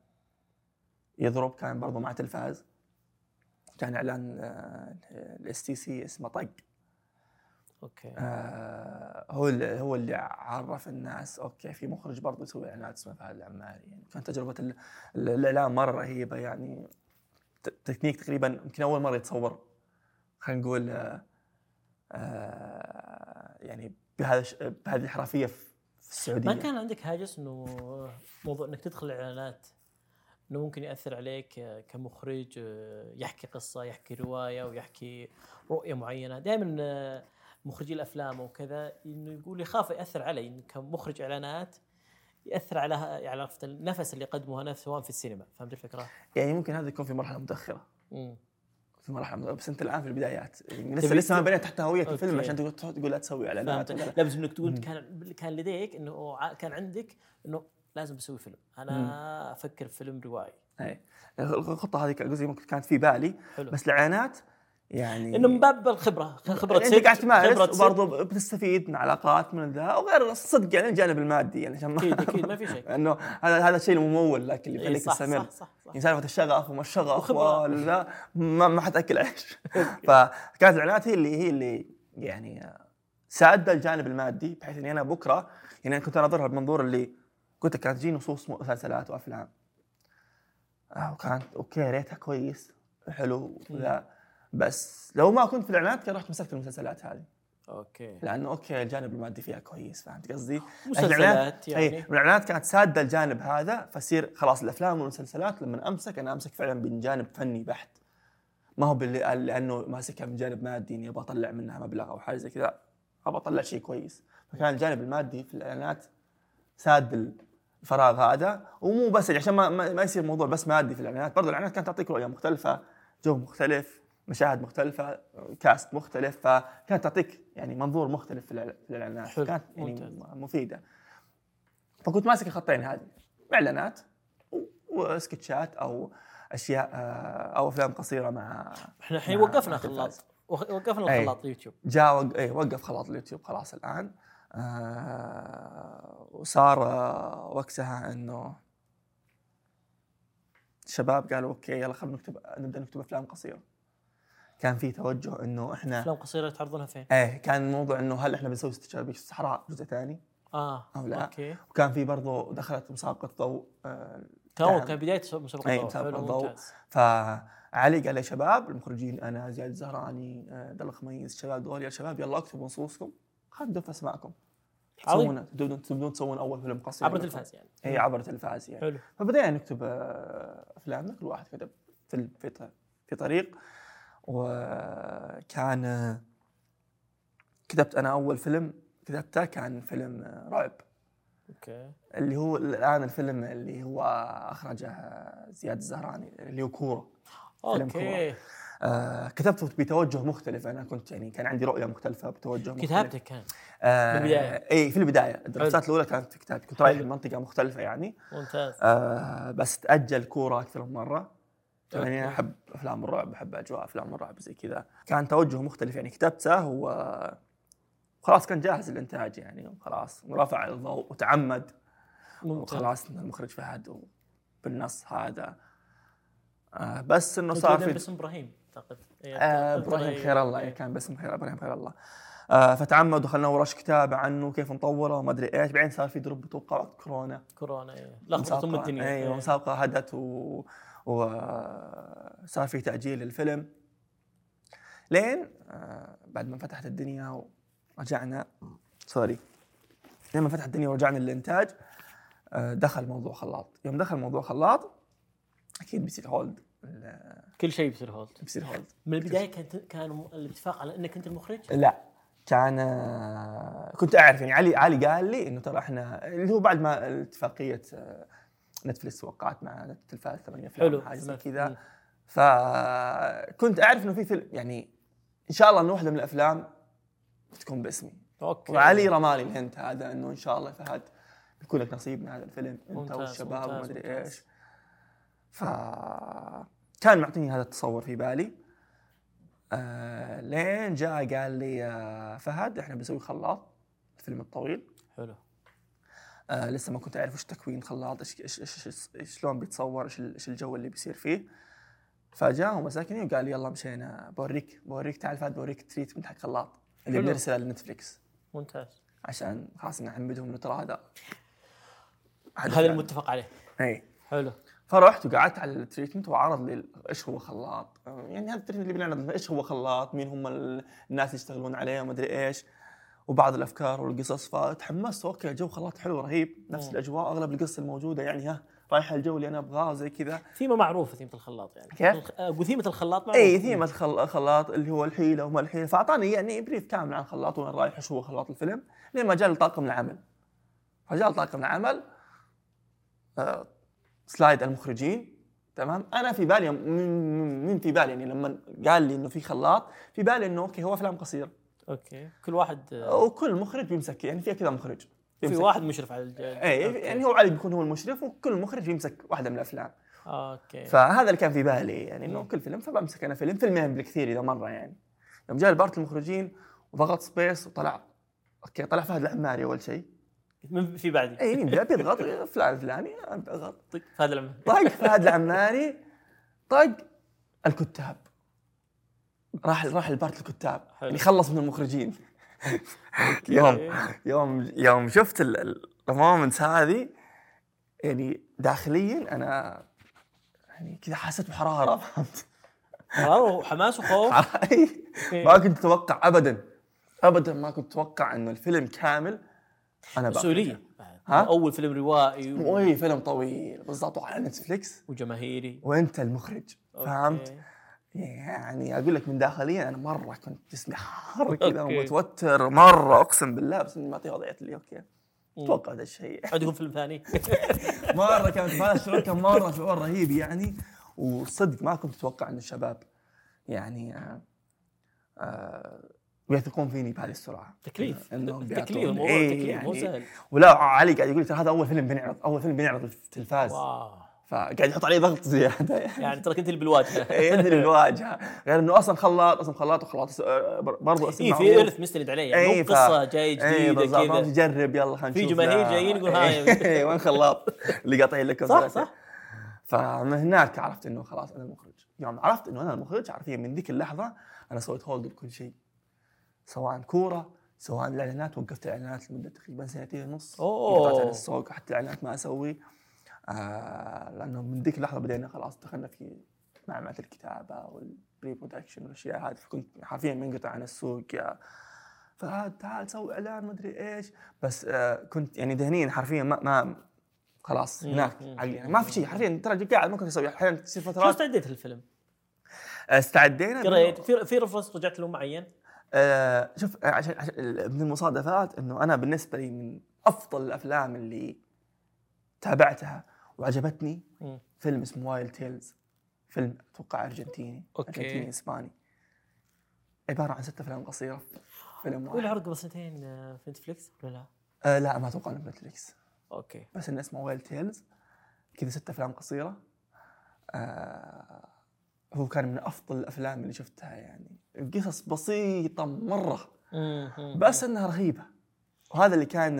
يضرب كان برضو مع تلفاز. كان إعلان ال STC اسمه طق. okay. آه، هو اللي هو اللي عرف الناس okay في مخرج برضه يسوي اعلانات اسمه فهد العماري. يعني كانت تجربة ال- ال- الإعلان مرة رهيبة. يعني تكنيك تقريبا يمكن أول مرة يتصور. خلينا نقول آه، آه، يعني بهذا بهذه الحرفية في في السعودية. ما كان عندك هاجس إنه موضوع إنك تدخل إعلانات إنه ممكن يأثر عليك كمخرج يحكي قصة يحكي رواية ويحكي رؤية معينة. دائما مخرجي الأفلام وكذا إنه يقول يخاف يأثر علي. كمخرج إعلانات يأثر على على النفس اللي يقدمه نفسه سواء في السينما. فهمت الفكرة؟ يعني ممكن هذا يكون في مرحلة متأخرة. مم. في مرحلة بس أنت الآن في البدايات. يعني لسه لسه ما بنيت حتى هوية الفيلم. عشان تقول تقول لا تسوي إعلانات. لا بس إنك تقول كان كان لديك إنه كان عندك إنه لازم بسوي فيلم. أنا أفكر في فيلم روائي أي. الخطة هذه قصدي ممكن كانت في بالي حلو. بس الاعلانات يعني إنه من باب الخبرة. خبرة انت ست قاعد تمارس. وبرضه بتستفيد من علاقات من ذا وغير الصدق يعني الجانب المادي يعني عشان أكيد أكيد ما في شيء إنه هذا هذا الشيء الممول لك اللي يخليك صح تستمر. صح صح, صح. يعني سالفة الشغف وما الشغف. ولا ما ما حتاكل عيش. فكانت الاعلانات هي اللي هي اللي يعني سادة الجانب المادي بحيث إني أنا بكرة يعني أنا كنت اناظرها بمنظور اللي قلت لك كانت تجي نصوص مسلسلات وأفلام. آه وكانت okay rate ها كويس حلو لا بس لو ما كنت في الإعلانات كان رحت مسكت المسلسلات هذه. okay. لأنه okay الجانب المادي فيها كويس فهمت قصدي؟ مسلسلات يعني. اي الإعلانات كانت سادة الجانب هذا فصير خلاص الأفلام والمسلسلات لما أمسك أنا أمسك فعلا من جانب فني بحت. ما هو باللي لأنه ماسكها من جانب مادي إني أبغى أطلع منها مبلغ أو حاجة زي كذا. أبغى أطلع شيء كويس. فكان الجانب المادي في الإعلانات ساد الفراغ هذا ومو بس عشان ما, ما يصير موضوع بس مادي في الإعلانات برضه الإعلانات كانت تعطيك رؤية مختلفة جو مختلف مشاهد مختلفة كاست مختلف فكانت تعطيك يعني منظور مختلف في الإعلا- في الإعلانات. حلو، كانت يعني ممتاز. مفيدة. فكنت ماسك الخطين هذه. إعلانات و- وسكتشات أو أشياء آه، أو أفلام قصيرة مع إحنا الحين وقفنا خلاط وقفنا أي. الخلاط اليوتيوب. جاء وق... إيه وقف خلاص اليوتيوب خلاص الآن. آه وصار آه وقتها إنه الشباب قالوا okay يلا خلينا نكتب نبدأ نكتب أفلام قصيرة كان في توجه إنه إحنا أفلام قصيرة تعرضونها فين؟ إيه كان الموضوع إنه هل إحنا بنسوي استشهاد في الصحراء جزء ثاني آه أو لا. okay وكان في برضه دخلت مسابقة ضوء آه تو كان- بداية مسابقة. مسابقة حلو الضوء. ممتاز فعلي قال يا شباب المخرجين أنا زياد الزهراني آه، عبد الله خميس الشباب دول يا شباب يلا أكتبوا نصوصكم أسماءكم. عظيم. تسوون تبدون تبدون تسوون أول فيلم قصير عبر. التلفاز يعني. اي عبر التلفاز يعني. حلو. فبدينا نكتب آه، أفلامنا. كل واحد كتب في في في طريق. وكان كتبت أنا أول فيلم كتبته كان فيلم آه، رعب. okay. اللي هو الآن الفيلم اللي هو أخرجه زياد الزهراني اللي هو كوره فيلم okay. آه كتبته بتوجه مختلف. أنا كنت يعني كان عندي رؤية مختلفة بتوجه مختلف. كتابتك كان آه في البداية. اي في البداية. الدرافتات الأولى كانت كتابتي. كنت رايح. لمنطقة مختلفة يعني. ممتاز. آه بس تأجل كورة أكثر من مرة. يعني أنا. أحب أفلام الرعب أحب أجواء أفلام الرعب زي كذا. كان توجه مختلف. يعني كتبته و خلاص كان جاهز للإنتاج يعني. وخلاص ورفع الضوء وتعمد. ممتاز. وخلاص المخرج فهد بالنص هذا. آه بس إنه صار في باسم إبراهيم. أعتقد. إيه، آه، إبراهيم خير الله. إيه. إيه كان باسم خير إبراهيم خير الله. آه فتعمد ودخلنا ورش كتابه عنه كيف نطوره وما أدري إيش. بعدين صار في دروب أتوقع وقت كورونا. كورونا. لخبطت ام الدنيا أيوه. مسابقة هدت و... وصار في تأجيل للفيلم لين آه بعد ما فتحت الدنيا ورجعنا sorry. لين ما فتحت الدنيا ورجعنا للإنتاج آه دخل موضوع خلاط. يوم دخل موضوع خلاط أكيد بيصير hold. كل شيء بيصير hold. بيصير hold. من البداية كان كان الاتفاق على إنك أنت المخرج؟ لا. كان آه، كنت أعرف يعني علي علي قال لي إنه ترى إحنا اللي هو بعد ما اتفاقية آه، نتفلكس وقعت مع التلفاز ثمانية أفلام حلو. حاجة زي. كذا. فكنت أعرف إنه في فيلم يعني إن شاء الله إنه واحدة من الأفلام بتكون باسمي. okay. وعلي رماني ال hint هذا إنه إن شاء الله فهد بيكون لك نصيب من هذا الفيلم. أنت والشباب وما أدري. إيش. ف كان معطيني هذا التصور في بالي. آه لين جاء قال لي يا فهد إحنا بنسوي خلاط الفيلم الطويل حلو. آه لسه ما كنت أعرف إيش تكوين خلاط إيش إيش إيش إيش شلون بيتصور إيش إيش الجو اللي بيصير فيه. فجاء ومسكني وقال لي يلا مشينا بوريك بوريك تعال فهد بوريك treatment حق خلاط اللي. بنرسله لنتفليكس. ممتاز. عشان خلاص نعمدهم نتراضى هذا. المتفق عليه. اي حلو. فرحت وقعدت على ال treatment وعرض لي إيش هو خلاط؟ يعني هذا ال treatment اللي بنعرض إيش هو خلاط؟ مين هم ال- الناس اللي يشتغلون عليه؟ وما أدري إيش. وبعض الأفكار والقصص فتحمست okay جو خلاط حلو رهيب. نفس مم. الأجواء أغلب القصة الموجودة يعني ها رايحة الجو اللي أنا أبغاه زي كذا. ثيمة معروفة ثيمة الخلاط يعني. كيف؟ آه، ثيمة الخلاط معروفة. اي الخل- الخلاط اللي هو الحيلة وما الحيلة. فأعطاني يعني brief كامل عن الخلاط وين رايح إيش هو خلاط الفيلم. لين ما جاء طاقم العمل. فجاء طاقم العمل آه، slide المخرجين تمام؟ أنا في بالي من, من في بالي يعني لما قال لي إنه في خلاط في بالي إنه okay هو افلام قصيره okay. كل واحد آه، وكل مخرج بيمسك يعني في كذا مخرج في. واحد مشرف على الج- اي okay. يعني هو علي بيكون هو المشرف وكل مخرج يمسك واحدة من الأفلام. okay. فهذا اللي كان في بالي يعني إنه مم. كل فيلم فبمسك أنا فيلم فيلمين بالكثير إذا مرة يعني. يوم جاء ال part المخرجين وضغط space وطلع okay طلع فهد العماري أول شيء. من في بعدي. اي مين جاء بيضغط فلان الفلاني اضغط طق هذا لما طق فهد العماري طق الكتاب. راح راح ال part الكتاب. حلو. يعني خلص من المخرجين. يوم يوم يوم شفت ال moments هذه يعني داخليا أنا يعني كذا حسيت بحرارة فهمت؟ حراره وحماس وخوف. ما كنت أتوقع ابدا. ابدا ما كنت أتوقع إنه الفيلم كامل أنا. مسؤوليه ها؟ أول فيلم روائي و... وأي فيلم طويل. بالضبط وعلى نتفليكس. وجماهيري. وأنت المخرج. فهمت؟ يعني أقول لك من داخليا أنا مرة كنت جسمي حار كذا. ومتوتر مرة أقسم بالله بس إني ما أعطيه وضعية اللي أوكي. أتوقع هذا الشيء. عندكم فيلم ثاني. مرة كانت معنا الشركة مرة شعور رهيب يعني. وصدق ما كنت أتوقع إن الشباب يعني آه آه بيثقون فيني بهذه السرعة. تكليف. انهم تكليف. الموضوع إيه تكليف مو يعني سهل. ولا علي قاعد يقول هذا أول فيلم بنعرض أول فيلم بنعرض في التلفاز واو. فقاعد يحط علي ضغط زيادة. يعني ترى كنت اللي بالواجهة. اي أنت اللي الواجهه غير إنه أصلا خلاط أصلا خلاط وخلاط برضو اسم IP. ارث مستند عليه. يعني إيه، مو قصة جاية اي جديده كذا. تجرب يلا خلينا نشوف. جماهير ذا. جايين يقول هاي. إيه، وين خلاط؟ اللي قاطعين لك صح صح. فمن هناك عرفت إنه خلاص أنا المخرج. يوم عرفت إنه أنا المخرج حرفيا من ذيك اللحظة أنا سويت hold لكل شيء. سواء كورة سواء الإعلانات وقفت الإعلانات لمدة تقريبا سنتين ونص. قطعت عن السوق حتى الاعلانات ما أسوي آه لأنه من ذيك اللحظة بدينا خلاص دخلنا في معمعة الكتابة وال pre-production والأشياء هذه فكنت حرفيا منقطع عن السوق فهد تعال سوي إعلان ما أدري إيش بس آه كنت يعني ذهنيا حرفيا ما, ما خلاص. هناك. عقلي ما في شيء حرفيا ترى قاعد ما كنت أسوي أحيانا تصير شو فترات استعديت للفيلم؟ استعدينا قريت في في reference رجعت له معين؟ آه شوف آه، عشان, عشان من المصادفات إنه أنا بالنسبة لي من أفضل الأفلام اللي تابعتها وعجبتني. فيلم اسمه وايلد تيلز فيلم أتوقع أرجنتيني أوكي. أرجنتيني إسباني عبارة عن ست أفلام قصيرة في فيلم واحد عرض قبل سنتين آه، في نتفلكس ولا لا؟ آه لا ما أتوقع إنه نتفليكس أوكي بس إنه اسمه وايلد تيلز كذا ست أفلام قصيرة آه هو كان من أفضل الأفلام اللي شفتها يعني. قصص بسيطة مرة. بس إنها رهيبة. وهذا اللي كان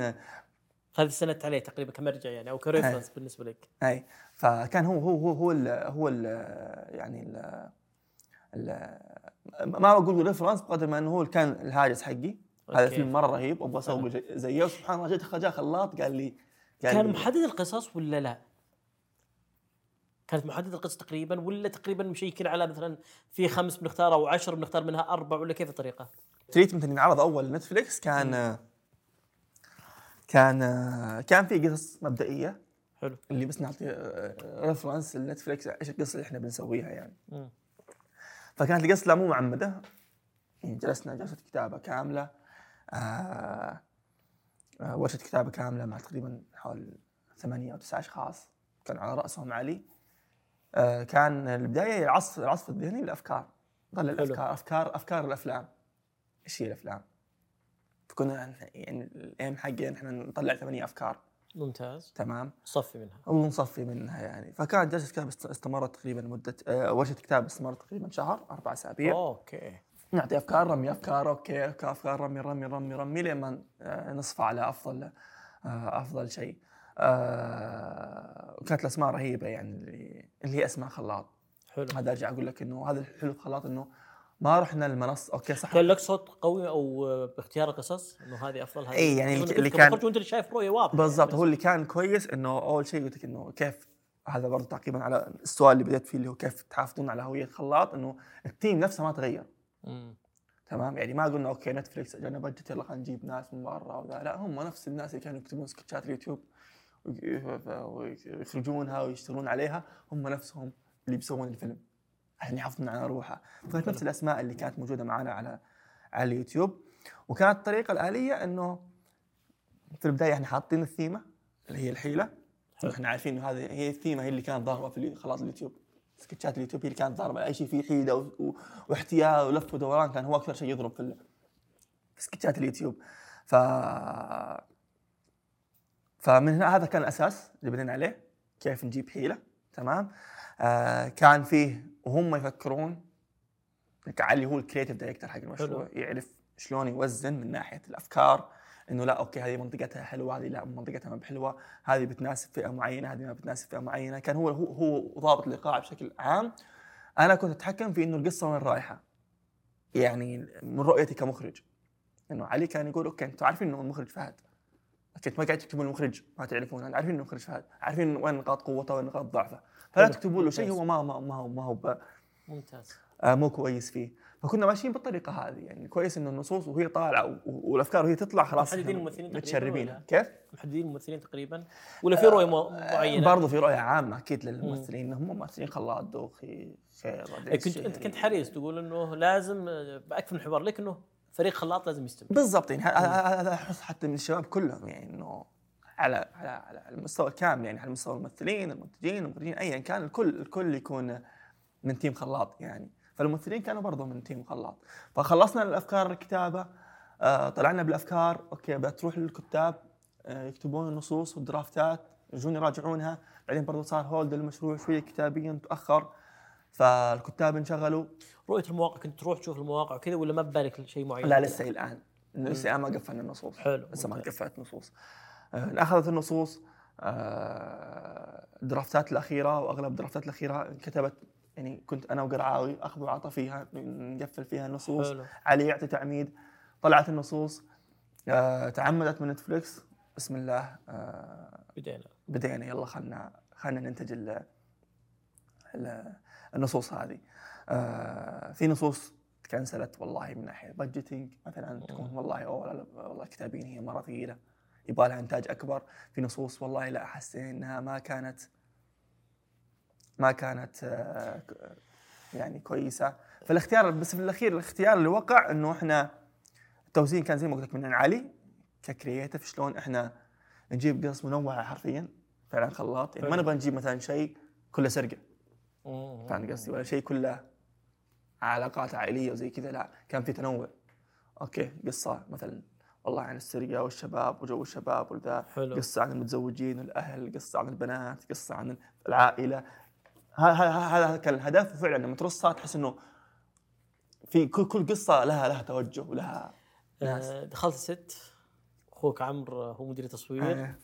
هذه استندت عليه تقريبا كمرجع يعني أو ك reference بالنسبة لك. أي. فكان هو هو هو هو ال هو ال يعني ال ما بقول reference بقدر ما إنه هو كان الهاجس حقي. هذا أوكي. فيلم مرة رهيب أبغى أسوي زي- زيه. وسبحان الله جيت خلاط قال لي قال كان محدد القصص ولا لا؟ كانت محددة القصة تقريبا ولا تقريبا مشيكين على مثلا في خمس بنختار أو عشر بنختار منها أربع ولا كيف الطريقة؟ treatment اللي انعرض أول نتفليكس كان كان كان في قصص مبدئية. حلو. اللي بس نعطي reference لنتفليكس إيش القصة اللي إحنا بنسويها يعني. مم. فكانت القصة لا مو معتمدة. يعني جلسنا جلسة كتابة كاملة. آه آه ورشة كتابة كاملة مع تقريبا حوالي ثمانية أو تسعة أشخاص. كان على رأسهم علي. آه كان البداية العصف العصف الذهني للافكار ظل الافكار افكار أفكار الأفلام. إيش هي الأفلام؟ فكنا يعني ال aim حقي إحنا نطلع ثمانية أفكار. ممتاز. تمام. صفي منها. ونصفي منها يعني. فكانت جلسة كتابة است- استمرت تقريبا مده آه ورشة كتابة استمرت تقريبا شهر أربع أسابيع. أوكي. نعطي أفكار رمي أفكار أوكي أفكار رمي رمي رمي رمي لما آه، نصفى على أفضل آه، أفضل شيء. آه، وكانت الأسماء رهيبة يعني اللي اللي هي أسماء خلاط. حلو. هذا أرجع أقول لك إنه هذا الحلو في خلاط إنه ما رحنا المنصه أوكي صح. كان لك صوت قوي أو باختيار القصص؟ إنه هذه أفضل هذه إي، يعني اللي كان- وأنت اللي شايف رؤية واضحة. بالضبط يعني هو اللي كان كويس إنه أول شيء قلت لك إنه كيف هذا برضه تعقيبا على السؤال اللي بديت فيه اللي هو كيف تحافظون على هوية خلاط إنه ال team نفسه ما تغير. مم. تمام؟ يعني ما قلنا أوكي نتفلكس اجانا budget يلا خلينا نجيب ناس من برا وذا. لا هم نفس الناس اللي كانوا يكتبون سكتشات اليوتيوب. ويخرجونها ويشتغلون عليها هم نفسهم اللي بيسوون الفيلم. عشان يحافظون على روحها. فكانت نفس الأسماء اللي كانت موجودة معنا على على اليوتيوب. وكانت الطريقة الآلية إنه في البداية إحنا حاطين الثيمة اللي هي الحيلة. إحنا عارفين إنه هذه هي الثيمة هي اللي كانت ضاربه في خلاص اليوتيوب. سكتشات اليوتيوب هي اللي كانت ضاربه أي شيء فيه حيلة و- و- واحتيال ولف ودوران كان هو أكثر شيء يضرب في ال- في سكتشات اليوتيوب. ف فمن هنا هذا كان الأساس اللي بدينا عليه كيف نجيب حيلة تمام؟ آه كان فيه وهم يفكرون علي هو ال creative director حق المشروع حلو. يعرف شلون يوزن من ناحية الأفكار إنه لا أوكي هذه منطقتها حلوة هذه لا منطقتها ما بحلوة هذه بتناسب فئة معينة هذه ما بتناسب فئة معينة. كان هو هو هو ضابط الايقاع بشكل عام. أنا كنت أتحكم في إنه القصة وين رايحة. يعني من رؤيتي كمخرج. إنه علي كان يقول أوكي أنتم عارفين إنه المخرج فهد. أنتم ما قاعد تكتبون المخرج ما تعرفون أنا عارفين المخرج فهد عارفين وين نقاط قوته وين نقاط ضعفه فلا. تكتبوا له شيء. هو ما ما ما هو ما هو ممتاز آه، مو كويس فيه فكنا ماشيين بالطريقة هذه يعني كويس إنه النصوص وهي طالعة والأفكار وهي تطلع خلاص محددين الممثلين تقريباً متشربين؟ كيف؟ محددين الممثلين تقريبا ولا في رؤية معينة برضو في رؤية عامة أكيد للممثلين إنهم ممثلين خلاط دوخي خير إيه، كنت انت كنت حريص تقول إنه لازم آه، بأكثر من حوار لك انه فريق خلاط لازم يستمر. بالضبط يعني هذا احس حتى من الشباب كلهم يعني إنه على على على المستوى الكامل يعني على مستوى الممثلين المنتجين المخرجين ايا كان الكل الكل يكون من team خلاط يعني. فالممثلين كانوا برضو من team خلاط. فخلصنا الأفكار الكتابة آه طلعنا بالأفكار أوكي بتروح للكتاب آه يكتبون النصوص وال draftات يجون يراجعونها بعدين برضو صار هولد المشروع شوية كتابيا تاخر فالكتاب انشغلوا. رؤية المواقع كنت تروح تشوف المواقع وكذا ولا ما ببالك شيء معين؟ لا لسه إلى الآن. لسه ما قفلنا النصوص. حلو، لسه ما. قفلت نصوص آه، أخذت النصوص آه، الدرافتات الأخيرة وأغلب الدرافتات الأخيرة كتبت يعني كنت أنا وقرعاوي اخذ وعطى فيها نقفل فيها النصوص. حلو. علي يعطي تعميد. طلعت النصوص. آه، اعتمدت من نتفلكس بسم الله آه، بدينا. بدينا. يلا خلنا خلنا ننتج ال ال النصوص هذه. آه في نصوص تcancelت والله من ناحية budgeting مثلا تكون والله لا والله كتابيا هي مرة ثقيلة. يبغى لها إنتاج أكبر. في نصوص والله لا حسينا إنها ما كانت ما كانت آه يعني كويسة. فالاختيار بس في الأخير الاختيار اللي وقع إنه إحنا التوزيع كان زي ما قلت لك من علي ك creative شلون إحنا نجيب قصص منوعه حرفيا فعلا خلاط. يعني ما. نبغى نجيب مثلا شيء كله سرقة. فاهم قصدي؟ ولا شيء كله علاقات عائلية وزي كذا لا كان في تنوع. أوكي قصة مثلا والله عن السرقة والشباب وجو الشباب وذا حلو. قصة عن المتزوجين والأهل قصة عن البنات قصة عن العائلة. هذا كان الهدف وفعلا لما ترصها تحس إنه في كل كل قصة لها لها توجه ولها ناس. آه، دخلت الست أخوك عمرو هو مدير التصوير. آه.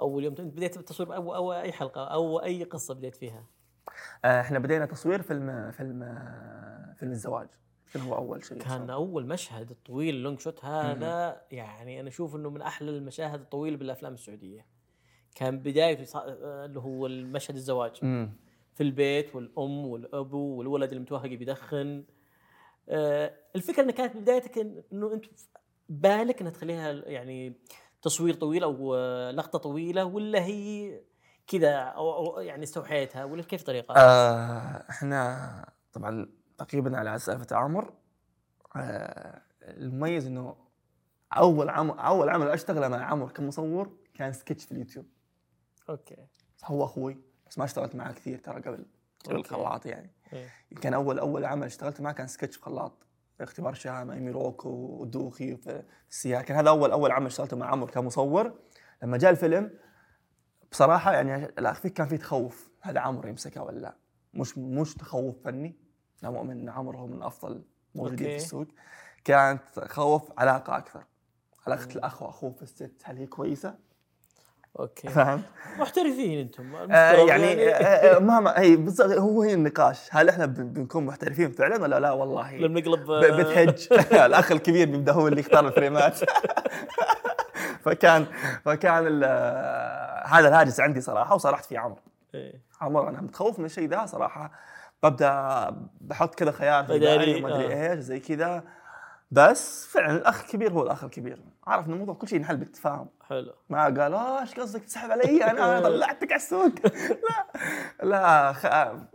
أول يوم بديت بالتصوير أو أو أي حلقة أو أي قصة بديت فيها؟ إحنا بدينا تصوير فيلم فيلم فيلم الزواج. كان هو أول شيء؟ كان أول مشهد الطويل اللونج شوت هذا يعني أنا أشوف إنه من أحلى المشاهد الطويلة بالأفلام السعودية. كان بدايته آه، اللي هو المشهد الزواج. امم في البيت والأم والابو والولد المتوهق بيدخن. آه، الفكرة انها كانت بدايتك إنه أنت بالك إنها تخليها يعني تصوير طويل أو آه، لقطة طويلة ولا هي كذا أو, أو يعني استوحيتها ولا كيف طريقة؟ آه إحنا طبعا تقريبا على سالفة عمر آه المميز إنه أول عمل أول عمل أشتغله مع عمر كمصور كان سكتش في اليوتيوب okay هو أخوي بس ما اشتغلت معاه كثير ترى قبل قبل. الخلاط يعني إيه. كان أول أول عمل اشتغلت معاه كان سكتش في خلاط اختبار شهامة ايميروكو ودوخي في السيارة كان هذا أول أول عمل اشتغلته مع عمر كمصور لما جاء الفيلم بصراحة يعني الاخير كان في تخوف هذا عمر يمسكه ولا لا. مش مش تخوف فني أنا مؤمن إن عمر هو من أفضل موجودين. في السوق. كانت خوف علاقة أكثر. علاقة الأخ وأخوه في الست هل هي كويسة؟ أوكي. فهمت؟ محترفين أنتم آه المفترض يعني آه آه، مهما هي بالضبط هو هي النقاش. هل إحنا بن- بنكون محترفين فعلا ولا لا؟ والله. لما نقلب ب- بتهج. الأخ الكبير بيبدا هو اللي يختار الفريمات. فكان فكان آه، هذا الهاجس عندي صراحة وصرحت فيه عمرو. إيه. عمر أنا متخوف من الشيء ده صراحة. ببدأ بحط كذا خيار في بالي وما أدري آه. إيش زي كذا. بس فعلا الأخ الكبير هو الأخ الكبير. عارف إن الموضوع كل شيء ينحل بالتفاهم. حلو. ما قال آه إيش قصدك؟ تسحب علي؟ أنا طلعتك على السوق. لا. لا خ...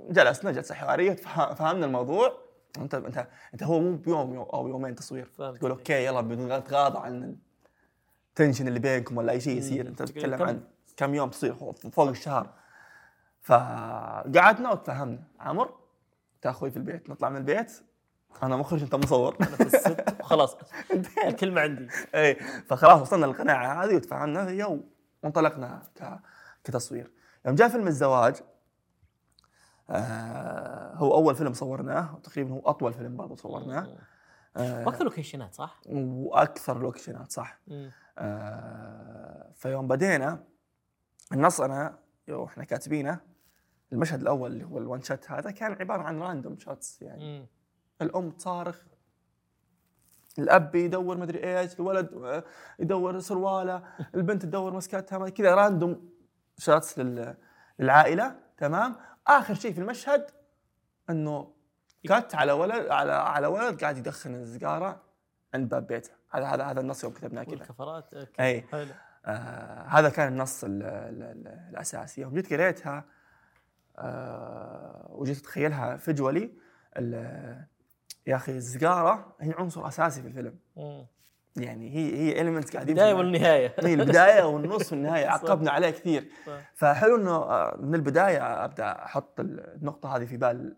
جلسنا جلسة حوارية فهمنا الموضوع. انت انت أنت هو مو بيوم يوم أو يومين تصوير. تقول okay يلا بنتغاضى عن ال tension اللي بينكم ولا أي شيء يصير. أنت تتكلم عن كم يوم تصوير فوق- الشهر. فقعدنا وتفهمنا عمر انت أخوي في البيت نطلع من البيت. أنا مخرج أنت مصور. أنا في ال set وخلاص الكلمة عندي. اي فخلاص وصلنا للقناعة هذه وتفاهمنا فيها و- وانطلقنا. كتصوير. يوم جاء فيلم الزواج آه هو أول فيلم صورناه وتقريبا هو أطول فيلم برضه صورناه. آه وأكثر لوكيشنات صح؟ وأكثر لوكيشنات صح. مم. آه فيوم بدينا النص أنا يو إحنا كاتبينه المشهد الأول اللي هو ال one shot هذا كان عبارة عن random shots يعني. مم. الأم تصارخ الأب يدور مدري إيش الولد آه، يدور سروالة البنت تدور مسكرتها ما- كذا random shots لل- للعائلة تمام؟ آخر شيء في المشهد إنه cut على ولد على على ولد قاعد يدخن السيجاره عند باب بيته. هذا هذا هذا النص يوم كتبناه كذا والكفرات okay اي حلو. آه هذا كان النص ال ال ال الأساسي. يوم جيت قريتها آه وجيت أتخيلها visually ال- يا أخي السيجاره هي عنصر أساسي في الفيلم. مم. يعني هي هي element قاعدين البدايه في- والنهاية. هي البداية والنص والنهاية عقبنا عليه كثير. صح. فحلو إنه آه، من البداية أبدأ أحط النقطة هذه في بال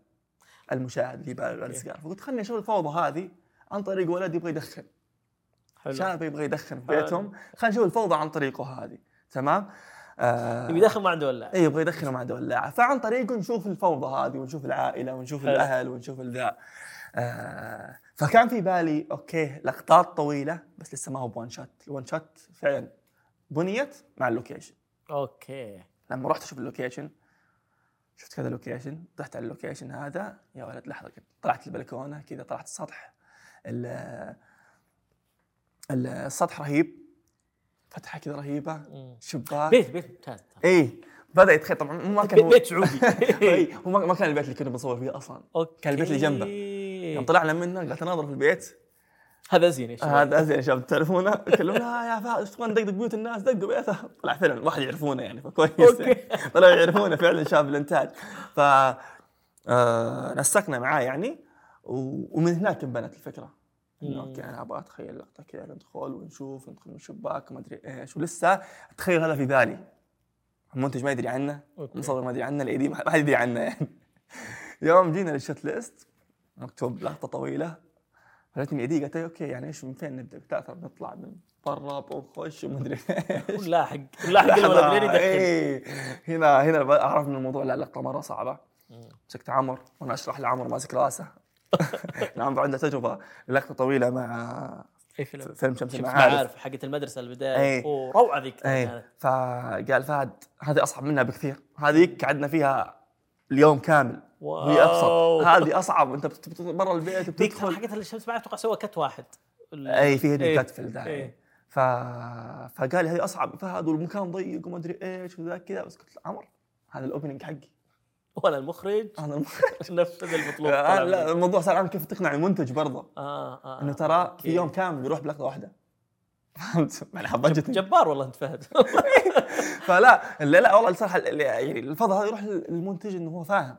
المشاهد اللي بال السيجاره فقلت خليني أشوف الفوضى هذه عن طريق ولد يبغى يدخن. حلو شاب يبغى يدخن في حلو. بيتهم. خلينا نشوف الفوضى عن طريقه هذه. تمام؟ آه يبي يدخل ما عنده ولا اي يبغى يدخنه مع ولاعة. فعن طريقه نشوف الفوضى هذه ونشوف العائلة ونشوف حلو. الأهل ونشوف الذا. آه فكان في بالي okay لقطات طويلة بس لسه ما هو ب one shot ال one shot فعلا بنيت مع اللوكيشن. أوكي. لما رحت أشوف ال location شفت كذا location رحت على ال location هذا. يا ولد لحظة طلعت البلكونة كذا طلعت السطح ال- ال- السطح رهيب. فتحة كذا رهيبة. شباك. بيت بيت ممتاز. اي بدأ يتخيل طبعا ما كان هو بيت سعودي إي، هو ما كان البيت اللي كنا بنصور فيه أصلا. okay كان البيت اللي جنبه. يوم طلعنا منه قاعد أناظر في البيت. هذا زين يا شباب. هذا ازين شباب. تعرفونه كلمونا يا فهد إيش تبغى ندقدق بيوت الناس دقوا بيته طلع فعلا واحد يعرفونه يعني فكويس. okay. طلعوا يعرفونه فعلا شاف الإنتاج. ف آه، نسقنا معاه يعني ومن هناك انبنت الفكرة. إنه. okay أنا أبغى أتخيل لقطة كذا ندخل ونشوف ندخل من الشباك وما أدري إيش ولسه أتخيل هذا في بالي المنتج ما يدري عنه. المصور ما يدري عنه ال AD ما حد يدري عنه يعني يوم جينا لل shot list مكتوب لقطة طويلة خلتني AD قالت لي okay يعني إيش من فين نبدأ؟ قلت بنطلع من برا ونخش وما أدري إيش الولد لحظة، لين يدخل إيه. هنا هنا أعرف إن الموضوع لا اللقطه مرة صعبة. مسكت عمر وأنا أشرح لعمر ماسك راسه لأن عمر عنده تجربة لقطة طويلة مع أي فيلم؟ فيلم شمس المعارف. المعارف حقت المدرسة البداية. إيه. أوه روعة ذيك كانت فقال فهد هذه أصعب منها بكثير. هذيك قعدنا فيها اليوم كامل. وهي واو. ابسط هذه أصعب. أنت برا البيت بتدخل. حقت الشمس معارف أتوقع سوى كت واحد. اي في هدي إيه. كتف الداعي إيه. ف... فقال لي هذه أصعب. فهد والمكان ضيق وما أدري إيش وذا كذا. بس قلت له عمر هذا الأوبننج حقي. وأنا المخرج؟ أنا الم... نفذ المطلوب آه، لا. الموضوع صار عن كيف تقنع المنتج برضه. آه آه إنه ترى. في يوم كامل يروح بلقطة واحدة. فهمت؟ معناها بجت جبار والله انت فهد. فلا لا لا والله الصراحه ال- يعني الفضل هذا يروح للمنتج إنه هو فاهم.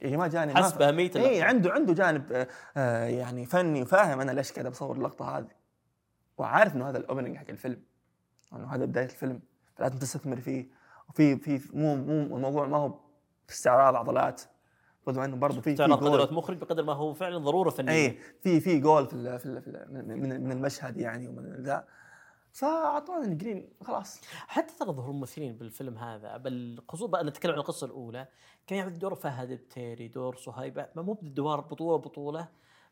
يعني ما جاني حس باهميه اي. عنده عنده جانب آه، آه، يعني فني وفاهم. أنا ليش قاعد بصور اللقطة هذه؟ وعارف إنه هذا ال opening حق الفيلم. إنه هذا بداية الفيلم. فلازم تستثمر فيه. وفي في مو مو الموضوع ما هو استعراض عضلات. برضو إنه برضه في في تعرض قدرة مخرج بقدر ما هو فعلا ضرورة فنية. اي في في جول في ال- في, ال- في ال- من من- المشهد يعني ومن ذا. فأعطونا ال green خلاص. حتى ترى ظهور الممثلين بالفيلم هذا بل خصوصا بقى نتكلم عن القصة الأولى. كان يعمل دور فهد التيري دور صهيب ما مو بالدوار بطولة بطولة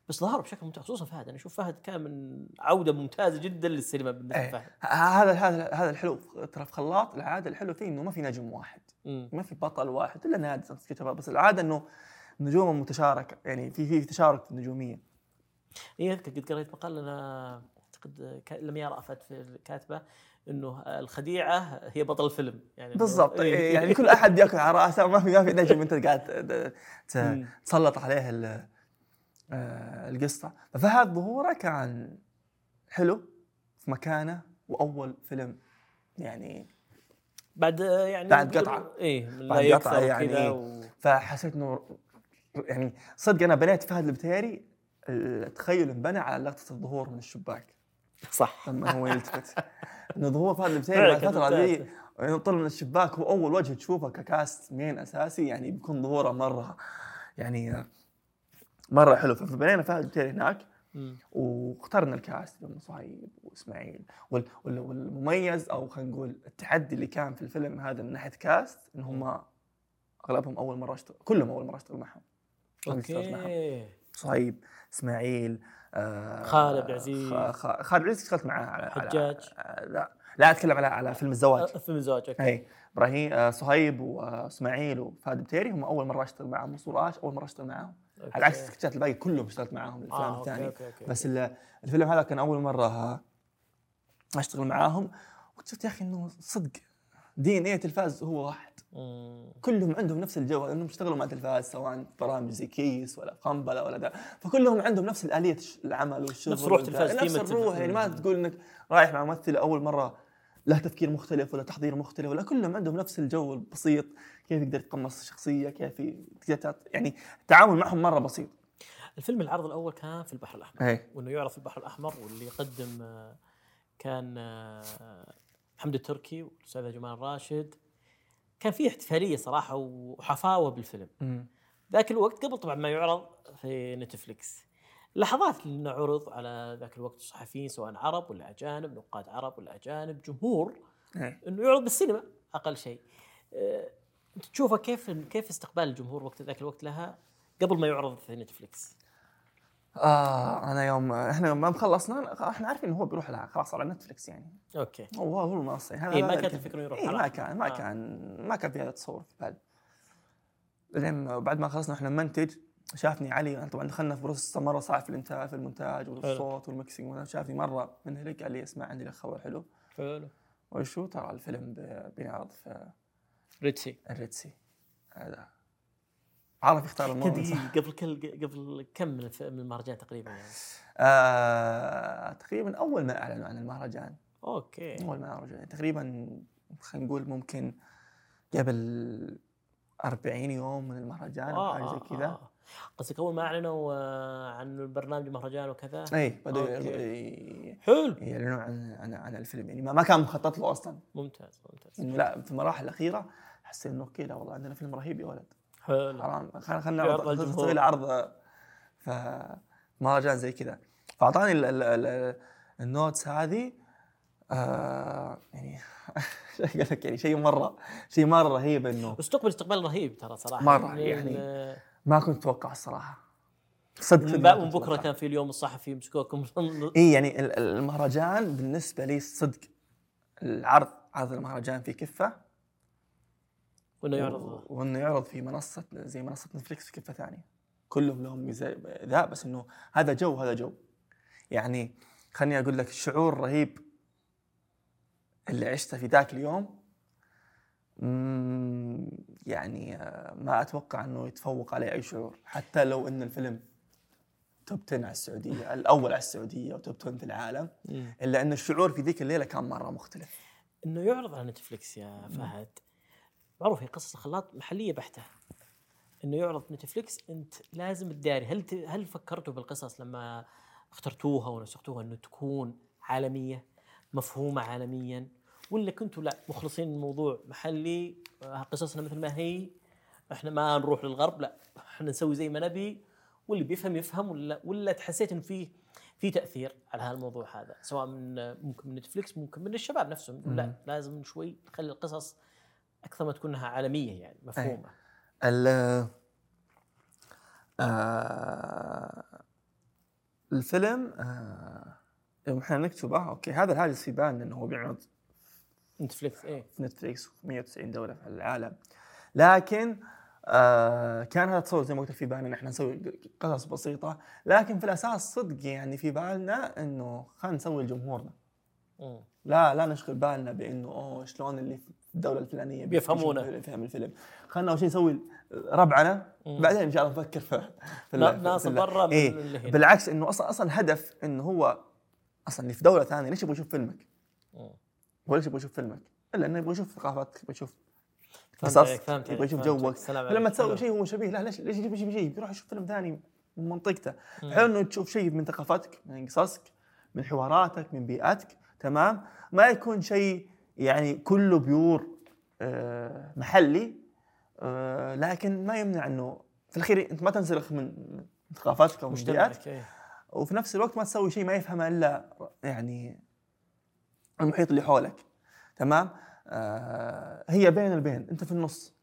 بس ظهر بشكل ممتاز خصوصا فهد. أنا أشوف فهد كان من عودة ممتازة جدا للسينما بالنسبة إيه. لفهد. هذا هذا هذا الحلو ترى في خلاط. العادة الحلو فيه إنه ما في نجم واحد. مم. ما في بطل واحد إلا نادر كتبها بس العادة إنه نجوم متشاركة يعني في في تشارك في النجومية. اي اذكر قد قريت مقال أنا أعتقد ك- لم يرى فهد في الكاتبة إنه الخديعة هي بطل الفيلم. يعني بالضبط. إيه. إيه، يعني كل أحد بياكل على رأسه ما في ما في نجم. أنت قاعد. تسلط عليه آه، القصة. ففهد ظهوره كان حلو في مكانه وأول فيلم. يعني بعد يعني بعد من لا بعد قطعة يعني. وكذا و... فحسيت إنه يعني صدق أنا بنيت فهد البتيري التخيل انبنى على لقطة الظهور من الشباك صح لما هو يلتفت إنه ظهور فهد البتيري بعد الفترة ذي. يعني طلع من الشباك هو أول وجه تشوفه ك cast main أساسي يعني بيكون ظهوره مرة يعني مرة حلو فبنينا فهد البتيري هناك. واخترنا ال cast من صهيب وإسماعيل وال- وال- والمميز أو خلينا نقول التحدي اللي كان في الفيلم هذا من ناحية cast إن هم أغلبهم أول مرة أشتغل كلهم أول مرة أشتغل معهم. okay صهيب إسماعيل آه خالد. خ- خ- خالد العزيز اشتغلت معاه على على- حجاج. آه، لا لا أتكلم على على فيلم الزواج أه، فيلم الزواج okay اي إبراهيم آه، صهيب وإسماعيل وفهد بتيري هم أول مرة أشتغل معهم وصوراش أول مرة أشتغل معهم okay. على عكس السكتشات الباقي كلهم اشتغلت معاهم الافلام آه، okay، الثانية okay، okay. بس ال- الفيلم هذا كان أول مرة أشتغل معاهم واكتشفت يا أخي إنه صدق DNA تلفاز هو واحد مم. كلهم عندهم نفس الجو لأنهم اشتغلوا مع تلفاز سواء برامج زي كيس ولا قنبله ولا ده فكلهم عندهم نفس الآلية العمل والشغل نفس روح والبتاع. تلفاز، نفس الروح يعني ما. تقول إنك رايح مع ممثل أول مرة له تفكير مختلف ولا تحضير مختلف ولا كلهم عندهم نفس الجو البسيط. كيف يقدر يتقمص الشخصيه كيف تقدر يعني التعامل معهم مرة بسيط. الفيلم العرض الأول كان في البحر الأحمر. اي وإنه يعرض في البحر الأحمر واللي يقدم آه، كان آه، حمد التركي والاستاذه جمال راشد. كان في احتفالية صراحة وحفاوة بالفيلم. ذاك الوقت قبل طبعا ما يعرض في نتفليكس. لحظات انه عرض على ذاك الوقت الصحفيين سواء عرب ولا أجانب نقاد عرب ولا أجانب جمهور اي إنه يعرض بالسينما أقل شيء. آه، تشوفه كيف كيف استقبال الجمهور وقت ذاك الوقت لها قبل ما يعرض في نتفليكس؟ آه أنا يوم إحنا يوم ما خلصنا إحنا عارفين انه هو بيروح على خلاص على نتفلكس يعني. okay. هو هو المنصة. إيه، ما كانت إنه يروح إيه ما كان ما آه. كان ما كان في هذا التصور في بالي. بعدين بعد ما خلصنا إحنا نمنتج شافني علي أنا طبعا دخلنا في process مرة صعب في الإنتاج في المونتاج والصوت وال mixing وأنا شافني مرة من هناك قال لي اسمع عندي لك خبر حلو. حلو. وشو؟ ترى الفيلم بينعرض في Red Sea ال Red Sea هذا. عرف يختار الموضوع قبل كل قبل كم من الف- من المهرجان تقريبا يعني؟ آه تقريبا أول ما أعلنوا عن المهرجان. okay. أول ما رجع تقريبا خلينا نقول ممكن قبل 40 يوم من المهرجان أو آه حاجة زي آه كذا. آه. قصدك أول ما أعلنوا آه، عن البرنامج المهرجان وكذا؟ إي. ي- حلو. يعلنون عن عن عن الفيلم. يعني ما كان مخطط له أصلا. ممتاز ممتاز. إنه لا في المراحل الأخيرة حسيت إنه أوكي لا والله عندنا فيلم رهيب يا ولد. حلو. حرام. خلينا نعرض. نسوي له عرض ف مهرجان زي كذا. فأعطاني ال- ال- ال- ال notes هذه آه يعني قال لك؟ يعني شيء مره شيء مرة رهيب إنه واستقبل استقبال رهيب ترى صراحة. من- يعني آه، ما كنت أتوقع الصراحه صدق من بكرة. كان في اليوم الصحفي يمسكوكم. إي يعني ال- ال- المهرجان بالنسبة لي صدق العرض عرض المهرجان في كفة. وإنه و- يعرض وإنه يعرض في منصة زي منصة نتفلكس في كفة ثانية. كلهم لهم ميزة ذا بس إنه هذا جو هذا جو. يعني خليني أقول لك الشعور الرهيب اللي عشته في ذاك اليوم. يعني آه، ما أتوقع إنه يتفوق عليه أي شعور حتى لو إن الفيلم top 10 على السعودية الأول على السعودية و top 10 في العالم. إلا إن الشعور في ذيك الليلة كان مرة مختلف. إنه يعرض على نتفلكس يا فهد. معروف هي قصص الخلاط محلية بحتة. إنه يعرض نتفلكس أنت لازم تداري هل ت... هل فكرتوا بالقصص لما اخترتوها ونسختوها إنه تكون عالمية مفهومة عالميا؟ ولا كنتوا لا مخلصين الموضوع محلي؟ آه، قصصنا مثل ما هي. إحنا ما نروح للغرب لا. إحنا نسوي زي ما نبي. واللي بيفهم يفهم ولا ولا تحسيت انه في في تأثير على هذا الموضوع هذا سواء من ممكن من نتفلكس ممكن من الشباب نفسهم. لا لازم شوي نخلي القصص أكثر ما تكونها عالمية يعني مفهومة. ال آه الفيلم آه يوم إحنا نكتبه okay هذا الهاجس في بالنا إنه هو بيعرض نتفليكس إيه في نتفليكس في 190 دولة في العالم لكن آه كان هذا تصور زي ما قلت في بالنا إن إحنا نسوي قصص بسيطة لكن في الأساس صدق يعني في بالنا إنه خلينا نسوي لجمهورنا. لا لا نشغل بالنا بإنه أوه شلون اللي في الدولة الفلانية بيفهمونه. بيفهم الفيلم خلينا أول شيء نسوي ربعنا مم. بعدين إن شاء الله نفكر في, في نا- في- ناس برا إيه. بالعكس إنه أصلا أصلا هدف إنه هو أصلا اللي في دولة ثانية ليش يبغى يشوف فيلمك؟ مم. ليش يبغى يشوف فيلمك؟ إلا انه يبغى يشوف ثقافتك يبغى يشوف قصص يبغى يشوف جوك فلما عليك. تسوي. شيء هو شبيه لا ليش ليش يجيب شيء بيروح يشوف فيلم ثاني من منطقته. حلو إنه تشوف شيء من ثقافتك من قصصك من حواراتك من بيئتك تمام ما يكون شيء يعني كله بيور آه، محلي آه، لكن ما يمنع إنه في الأخير أنت ما تنسلخ من ثقافتك أو من بيئتك إيه. وفي نفس الوقت ما تسوي شيء ما يفهمه إلا يعني المحيط اللي حولك تمام؟ آه هي بين البين انت في النص.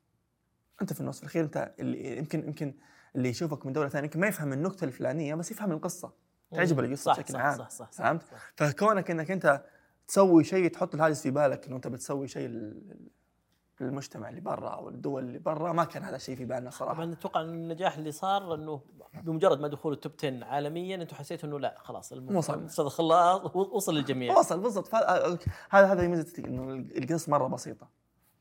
انت في النص. في الأخير انت اللي يمكن يمكن اللي يشوفك من دولة ثانية يمكن ما يفهم النكتة الفلانية بس يفهم القصة. تعجبه القصة صح بشكل صح عام صح صح فهمت؟ صح. فكونك إنك أنت تسوي شيء تحط الهاجس في بالك إنه أنت بتسوي شيء للمجتمع اللي برا أو الدول اللي برا ما كان هذا الشيء في بالنا صراحة. طبعا أتوقع أن النجاح اللي صار أنه بمجرد ما دخول التوب 10 عالميا أنتم حسيتوا أنه لا خلاص وصل. خلاص وصل للجميع. وصل بالضبط. فهذا- هذا هذا ميزه أنه القصص مرة بسيطة.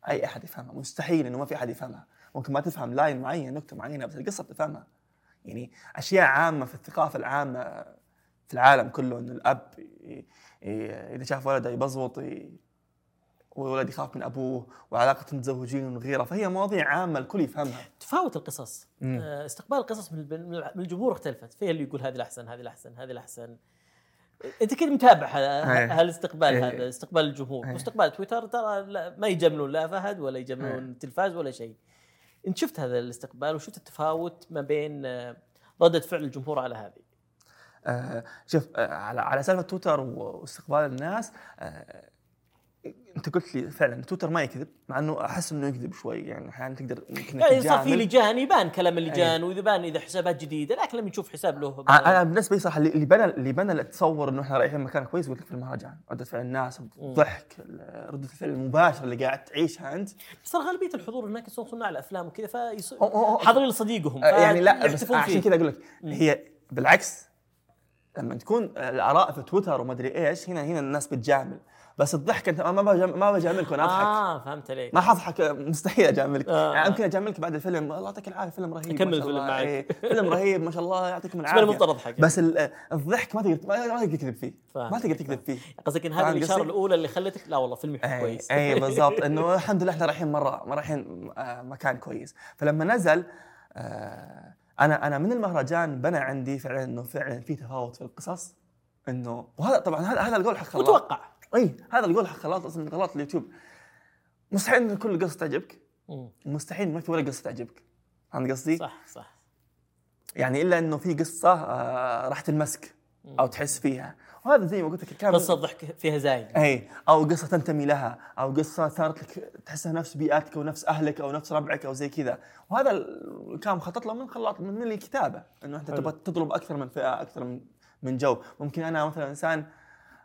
أي أحد يفهمها. مستحيل أنه ما في أحد يفهمها. ممكن ما تفهم لاين معين نكتة معينة بس القصة بتفهمها. يعني أشياء عامة في الثقافة العامة في العالم كله إنه الأب إذا شاف ولده يبزوط والولد يخاف من أبوه وعلاقة المتزوجين وغيره فهي مواضيع عامة الكل يفهمها تفاوت القصص مم. آه، استقبال القصص من الجمهور اختلفت في اللي يقول هذه الأحسن هذه الأحسن هذه الأحسن أنت كذا متابع. هالاستقبال أيه. هذا استقبال الجمهور أيه. واستقبال تويتر ترى ما يجاملون لا فهد ولا يجاملون أيه. التلفاز ولا شيء أنت شفت هذا الاستقبال وشفت التفاوت ما بين آه، ردة فعل الجمهور على هذه آه شوف آه على على سالفة تويتر واستقبال الناس آه انت قلت لي فعلا تويتر ما يكذب مع إنه أحس إنه يكذب شوي يعني أحيانا تقدر يمكن يعني صار في. لجان يبان كلام اللجان وإذا بان إذا حسابات جديدة لكن لما نشوف حساب له أنا بالنسبة لي صراحة اللي بنى اللي بنى التصور إنه إحنا رايحين مكان كويس قلت لك في المهرجان ردة فعل الناس الضحك ردة الفعل المباشرة اللي قاعد تعيشها أنت. بس غالبية الحضور هناك يصيرون صناع الأفلام وكذا فيصير حاضرين لصديقهم آه، يعني لا بس عشان. كذا أقول لك هي بالعكس لما تكون الآراء في تويتر ومدري إيش هنا هنا الناس بتجامل. بس الضحك أنت ما بجامل ما بجاملك وأنا أضحك. آه فهمت عليك. ما حضحك مستحيل اجاملك آه. يعني يمكن اجاملك بعد الفيلم. الله يعطيك العافية فيلم رهيب ما شاء الفيلم الله. معك. إيه، فيلم رهيب ما شاء الله يعطيكم بس العافية. أنا مفترض أضحك. بس ال- الضحك ما تقدر ما ما تقدر تكذب فيه. ما تقدر تكذب فيه. قصدك إن هذه الإشارة؟ الأولى اللي خلتك؟ لا والله فيلمي اي كويس. اي بالضبط. إنه الحمد لله إحنا رايحين مره ما رايحين آه، مكان كويس. فلما نزل آه، أنا أنا من المهرجان بنى عندي فعلا إنه فعلا في تفاوت في القصص. إنه وهذا طبعا هذا هذا القول حق خلاط متوقع. اي هذا القول حق خلاط أصلا غلط اليوتيوب. مستحيل إن كل قصة تعجبك. مستحيل ما في ولا قصة تعجبك. فهمت قصدي؟ صح صح. يعني إلا إنه في قصة آه، راح تلمسك أو تحس فيها. وهذا زي ما قلت لك قصة ضحك فيها زايد. اي أو قصة تنتمي لها أو قصة صارت لك تحسها نفس بيئتك أو نفس أهلك أو نفس ربعك أو زي كذا. وهذا كان مخطط له من خلاط من الكتابة إنه أنت. تبغى تطلب أكثر من فئة أكثر من من جو. ممكن أنا مثلا إنسان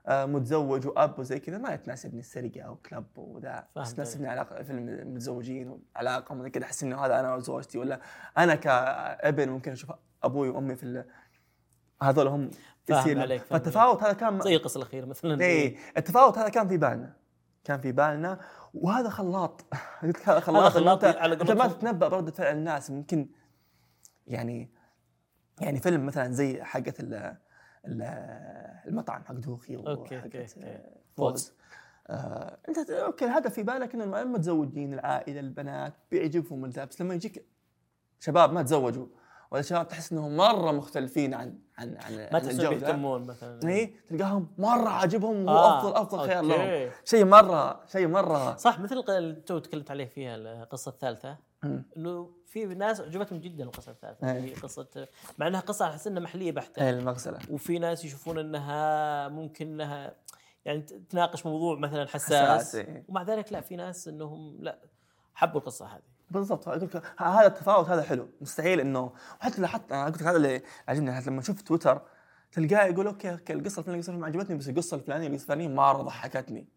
متزوج وأب وزي كذا ما تناسبني السرقة أو كلب وذا. بس تناسبني علاقة في المتزوجين وعلاقه ومن كذا أحس إنه هذا أنا وزوجتي ولا أنا كأبن ممكن أشوف أبوي وأمي في هذول هم فاهم يصير عليك، فالتفاوت هذا كان زي القصة الأخيرة مثلا. اي التفاوت هذا كان في بالنا كان في بالنا وهذا خلاط. قلت هذا خلاط خلاط انت, على أنت ما. تتنبأ برده فعل الناس ممكن يعني يعني فيلم مثلا زي حقه المطعم حق دوخي وحقت okay. فوز آه أنت okay الهدف في بالك إنه المتزوجين العائلة البنات بيعجبهم اللبس لما يجيك شباب ما تزوجوا ولا شباب تحس إنهم مرة مختلفين عن عن عن ما تحسون. بيهتمون مثلا اي تلقاهم مرة عاجبهم وهو آه، أفضل افضل خيار. لهم شيء مرة شيء مرة صح مثل تو تكلمت عليه فيها القصة الثالثة. إنه في ناس عجبتهم جدا القصة الثالثه أي. هي قصة مع إنها قصة احس إنها محلية بحتة. إيه المغسله وفي ناس يشوفون إنها ممكن إنها يعني تناقش موضوع مثلا حساس، حساس إيه. ومع ذلك لا في ناس إنهم لا حبوا القصة هذه. بالضبط. أقول لك هذا التفاوت هذا حلو. مستحيل إنه وحتى لاحظت أنا قلت لك هذا اللي عجبني حتى لما شفت تويتر تلقاه يقول okay okay القصة الفلانية القصة الفلانية عجبتني بس القصة الفلانية القصة الفلانية مرة ضحكتني.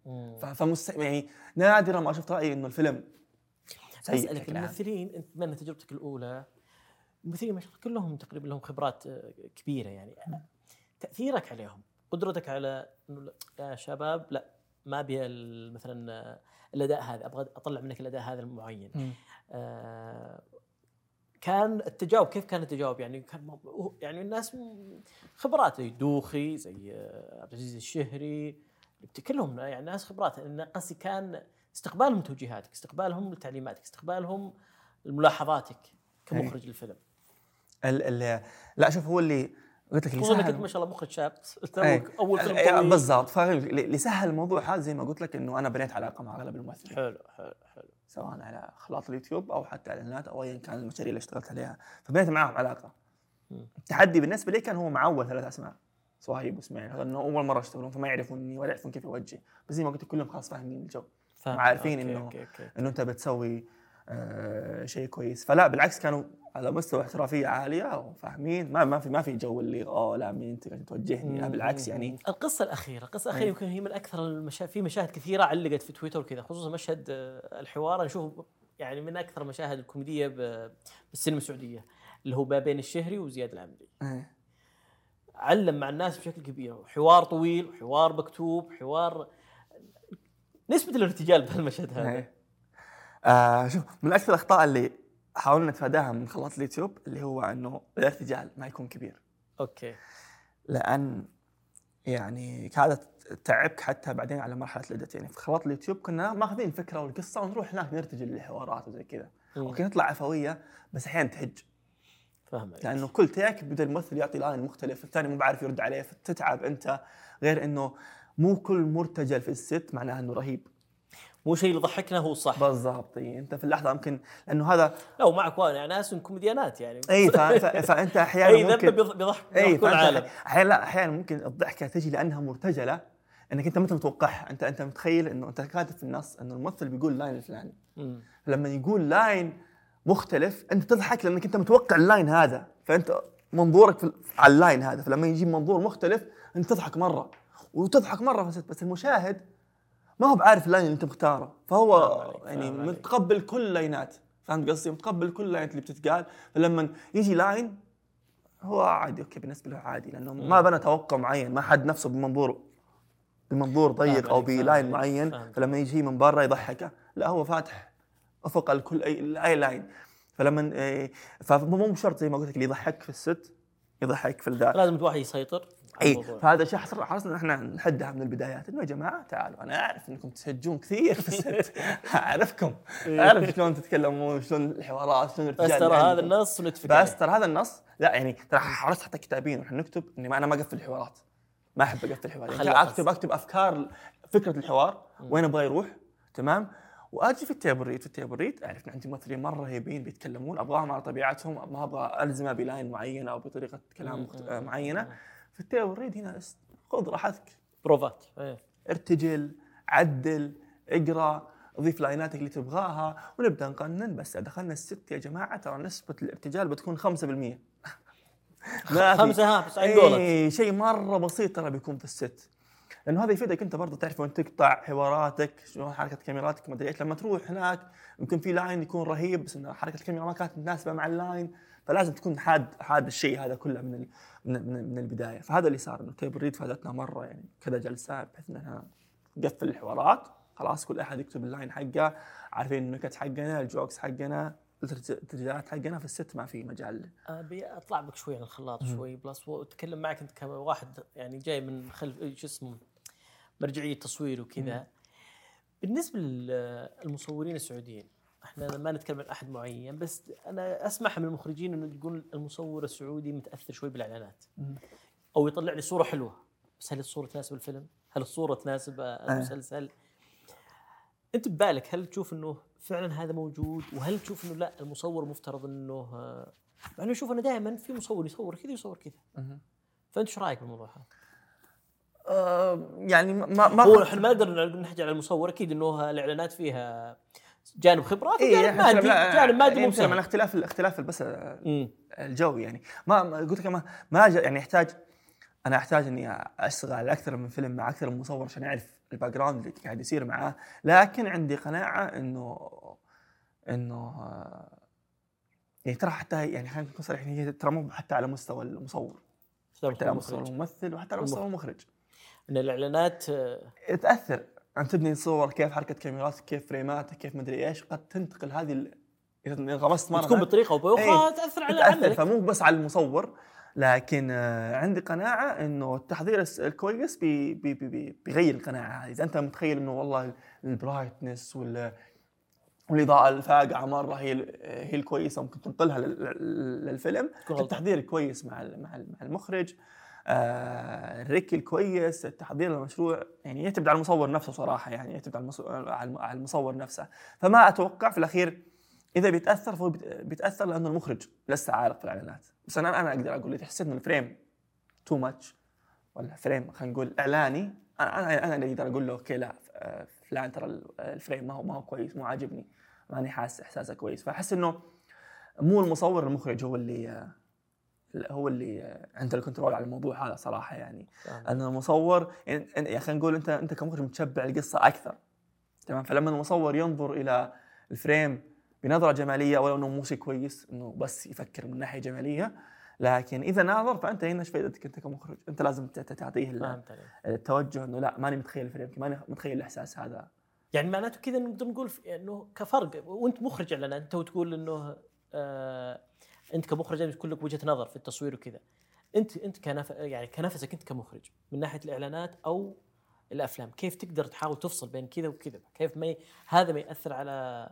ف- فمست يعني نادرا ما شفت رأيي إنه الفيلم أسألك. الممثلين انت ان تجربتك الأولى. الممثلين ما شاء الله كلهم تقريبا لهم خبرات آه، كبيرة يعني. تأثيرك عليهم قدرتك على إنه يا شباب لا ما أبي مثلا آه، الأداء هذا أبغى أطلع منك الأداء هذا المعين. آه، كان التجاوب كيف كان التجاوب؟ يعني كان يعني الناس خبرات زي دوخي زي عبد العزيز الشهري كلهم يعني ناس خبرات. قصدي كان استقبالهم توجيهاتك استقبالهم لتعليماتك استقبالهم لملاحظاتك كمخرج للفيلم. ال ال لا شوف هو اللي قلت لك خصوصا إنك أنت ما شاء الله مخرج شاب أول فيلم بالضبط. فاللي سهل الموضوع هذا زي ما قلت لك إنه أنا بنيت علاقة مع أغلب الممثلين. حلو حلو حلو. سواء على خلاط اليوتيوب أو حتى إعلانات أو ايا كان المشاريع اللي اشتغلت عليها. فبنيت معاهم علاقة. التحدي بالنسبة لي كان هو مع اول ثلاث أسماء صهيب وإسماعيل. لأنه أول مرة يشتغلون فما يعرفوني ولا يعرفون كيف أوجه. بس زي ما قلت كلهم خلاص فاهمين الجو. عارفين okay. إنه أنت بتسوي آه شيء كويس. فلا بالعكس كانوا على مستوى احترافية عالية وفاهمين. ما ما في ما في جو اللي اوه لا مين أنت توجهني؟ لا بالعكس يعني القصة الأخيرة القصة الأخيرة أي. يمكن هي من أكثر المشاهد في مشاهد كثيرة علقت في تويتر وكذا خصوصا مشهد آه، الحوار. أنا أشوفه يعني من أكثر المشاهد الكوميدية ب- بالسينما السعودية اللي هو ما بين الشهري وزياد العمري إيه. علق مع الناس بشكل كبير. حوار طويل حوار مكتوب حوار نسبة الارتجال بهالمشهد هذا. إيه. آه شوف من أكثر الأخطاء اللي حاولنا نتفاداها من خلاط اليوتيوب اللي هو إنه الارتجال ما يكون كبير. okay. لأن يعني هذا تعبك حتى بعدين على مرحلة ال edit. يعني في خلاط اليوتيوب كنا ماخذين الفكرة والقصة ونروح هناك نرتجل الحوارات وزي كذا. مم. okay نطلع عفوية بس أحيانا تهج. فاهم عليك. لأنه كل take بدا الممثل يعطي line مختلف الثاني مو بعرف يرد عليه فتتعب أنت. غير إنه مو كل مرتجل في ال set معناه إنه رهيب. مو شيء اللي ضحكنا هو صح. بالضبط. أنت في اللحظة ممكن لأنه هذا لا ومعك وأنا يعني ناس كوميديانات يعني. إي. فأنت أي أحيانا ذنب ممكن بيض- بيضحك إي العالم. أحيانا لا أحيانا ممكن الضحكة تجي لأنها مرتجلة إنك أنت ما أنت متوقعها؟ انت أنت متخيل إنه أنت كاتب في النص إنه الممثل بيقول line الفلاني. لما يقول line مختلف أنت تضحك لأنك أنت متوقع ال line هذا. فأنت منظورك في على ال line هذا. فلما يجي منظور مختلف أنت تضحك مرة. وتضحك مرة بس, بس المشاهد ما هو بعارف ال line اللي انت مختاره. فهو يعني. متقبل كل اللاينات فهمت قصدي؟ متقبل كل اللاينات اللي بتتقال. فلما يجي line هو عادي okay بالنسبة له عادي لأنه ما بنى توقع معين. ما حد نفسه بمنظور بمنظور ضيق أو ب line معين. فلما يجي من برا يضحكه. لا هو فاتح أفق الكل أي أي line. فلما إيه، فمو شرط زي ما قلت لك اللي يضحك في ال set يضحك في الذات. لازم الواحد يسيطر. اي. فهذا شيء حصل. حرصنا إحنا نحدها من البدايات. إنه يا جماعة تعالوا أنا أعرف إنكم تسجون كثير في ال set. أعرفكم. أعرف شلون تتكلمون شلون الحوارات شلون بس ترى هذا. النص ونتفق بس. ترى هذا النص لا يعني ترى حرصت حتى كتابين ونحن نكتب إني أنا ما أقفل الحوارات. ما أحب أقفل الحوار يعني اكتب أكتب أفكار فكرة الحوار وين أبغى يروح تمام؟ وأجي في ال table read في ال table read أعرف إن عندي ممثلين مرة رهيبين بيتكلمون أبغاهم على طبيعتهم ما أبغى الزمه ب line معينة أو بطريقة كلام. مم. معينة. في ال table read هنا خذ راحتك. بروفات إيه. ارتجل عدل اقرأ اضيف لايناتك اللي تبغاها ونبدأ نقنن. بس دخلنا ال set يا جماعة ترى نسبة الارتجال بتكون 5% ما في- خمسة ها بس اي شيء مرة بسيط ترى بيكون في ال set. لأنه هذا يفيدك أنت برضه تعرف وين تقطع حواراتك شلون حركة كاميراتك ما أدري إيش. لما تروح هناك يمكن في line يكون رهيب بس إن حركة الكاميرا ما كانت متناسبه مع ال line فلازم تكون حاد حاد الشيء هذا كله من ال من, من, من البداية. فهذا اللي صار إنه table read فادتنا مرة يعني كذا جلسات بحيث إنها نقفل الحوارات. خلاص كل أحد يكتب ال line حقه عارفين النكت حقنا ال jokes حقنا الترجيعات حقنا في الست ما في مجال. ابي أطلع بك شوي عن الخلاط شوي. بلس وأتكلم معك أنت كواحد يعني جاي من خلف شو اسمه مرجعية تصوير وكذا. بالنسبة للمصورين السعوديين إحنا ما نتكلم عن أحد معين بس أنا أسمح من المخرجين إنه يقول المصور السعودي متأثر شوي بالإعلانات أو يطلع لي صورة حلوة بس هل الصورة تناسب الفيلم؟ هل الصورة تناسب المسلسل؟ أنت ببالك هل تشوف إنه فعلا هذا موجود وهل تشوف إنه لا المصور مفترض إنه مع إنه شوف أنا دائما في مصور يصور كذا يصور كذا فأنت إيش رأيك بالموضوع هذا؟ آه يعني ما ما هو إحنا ما نقدر نحكي على المصور أكيد إنه الإعلانات فيها جانب خبرات إيه وجانب مادي. جانب مادي مو يمكن من سهل. اختلاف الاختلاف بس. الجو يعني. ما قلت لك ما ما يعني يحتاج أنا أحتاج إني أشتغل على أكثر من فيلم مع أكثر من مصور عشان أعرف ال background اللي قاعد يصير معاه. لكن عندي قناعة انه إنه يعني ترى حتى يعني خلينا نكون صريحين هي ترى مو حتى على مستوى المصور. حتى على مستوى الممثل وحتى على مستوى المخرج. إن الإعلانات آه، تأثر. انت تبني صور كيف حركة كاميرات كيف frame ات كيف مدري إيش. قد تنتقل هذه ال- إذا انغمست مرة تكون بطريقة أو باخرى إيه، تأثر على تاثر عملك. فمو بس على المصور لكن آه، عندي قناعة إنه التحضير الكويس بي بي بي بي بيغير القناعة هذه. إذا أنت متخيل إنه والله ال brightness وال والإضاءة الفاقعه مرة هي هي الكويسة ممكن تنقلها لل- لل- للفيلم. التحضير الكويس مع مع ال- مع المخرج. ال recce الكويس التحضير المشروع يعني يعتمد على المصور نفسه صراحة يعني يعتمد على المص- على الم- على المصور نفسه. فما أتوقع في الأخير إذا بيتأثر فهو بيت- بيتأثر لأنه المخرج لسه عارف في الإعلانات. بس أنا أنا أقدر أقول إذا حسيت انه ال frame too much ولا frame خلينا نقول إعلاني أنا أنا اللي أقدر أقول له okay لا آه، فلان ترى ال- ال frame ما هو ما هو كويس مو عاجبني ماني حاسس إحساسه كويس. فأحس إنه مو المصور المخرج هو اللي آه، هو اللي عنده ال control على الموضوع هذا صراحة يعني. فاهم. إن المصور يعني يعني خلينا نقول أنت أنت كمخرج متشبع القصة أكثر تمام؟ فلما المصور ينظر إلى ال frame بنظرة جمالية ولو إنه مو شيء كويس إنه بس يفكر من ناحية جمالية لكن إذا ناظر فأنت هنا إيش فائدتك أنت كمخرج؟ أنت لازم تعطيه التوجه إنه لا ماني متخيل الفريم ماني متخيل الإحساس هذا. يعني معناته كذا نقدر نقول إنه كفرق وأنت مخرج اعلانات أنت وتقول إنه آه انت كمخرج لازم يكون لك وجهة نظر في التصوير وكذا. انت انت كنف يعني كنفسك انت كمخرج من ناحية الإعلانات أو الأفلام كيف تقدر تحاول تفصل بين كذا وكذا؟ كيف ما ي... هذا ما يأثر على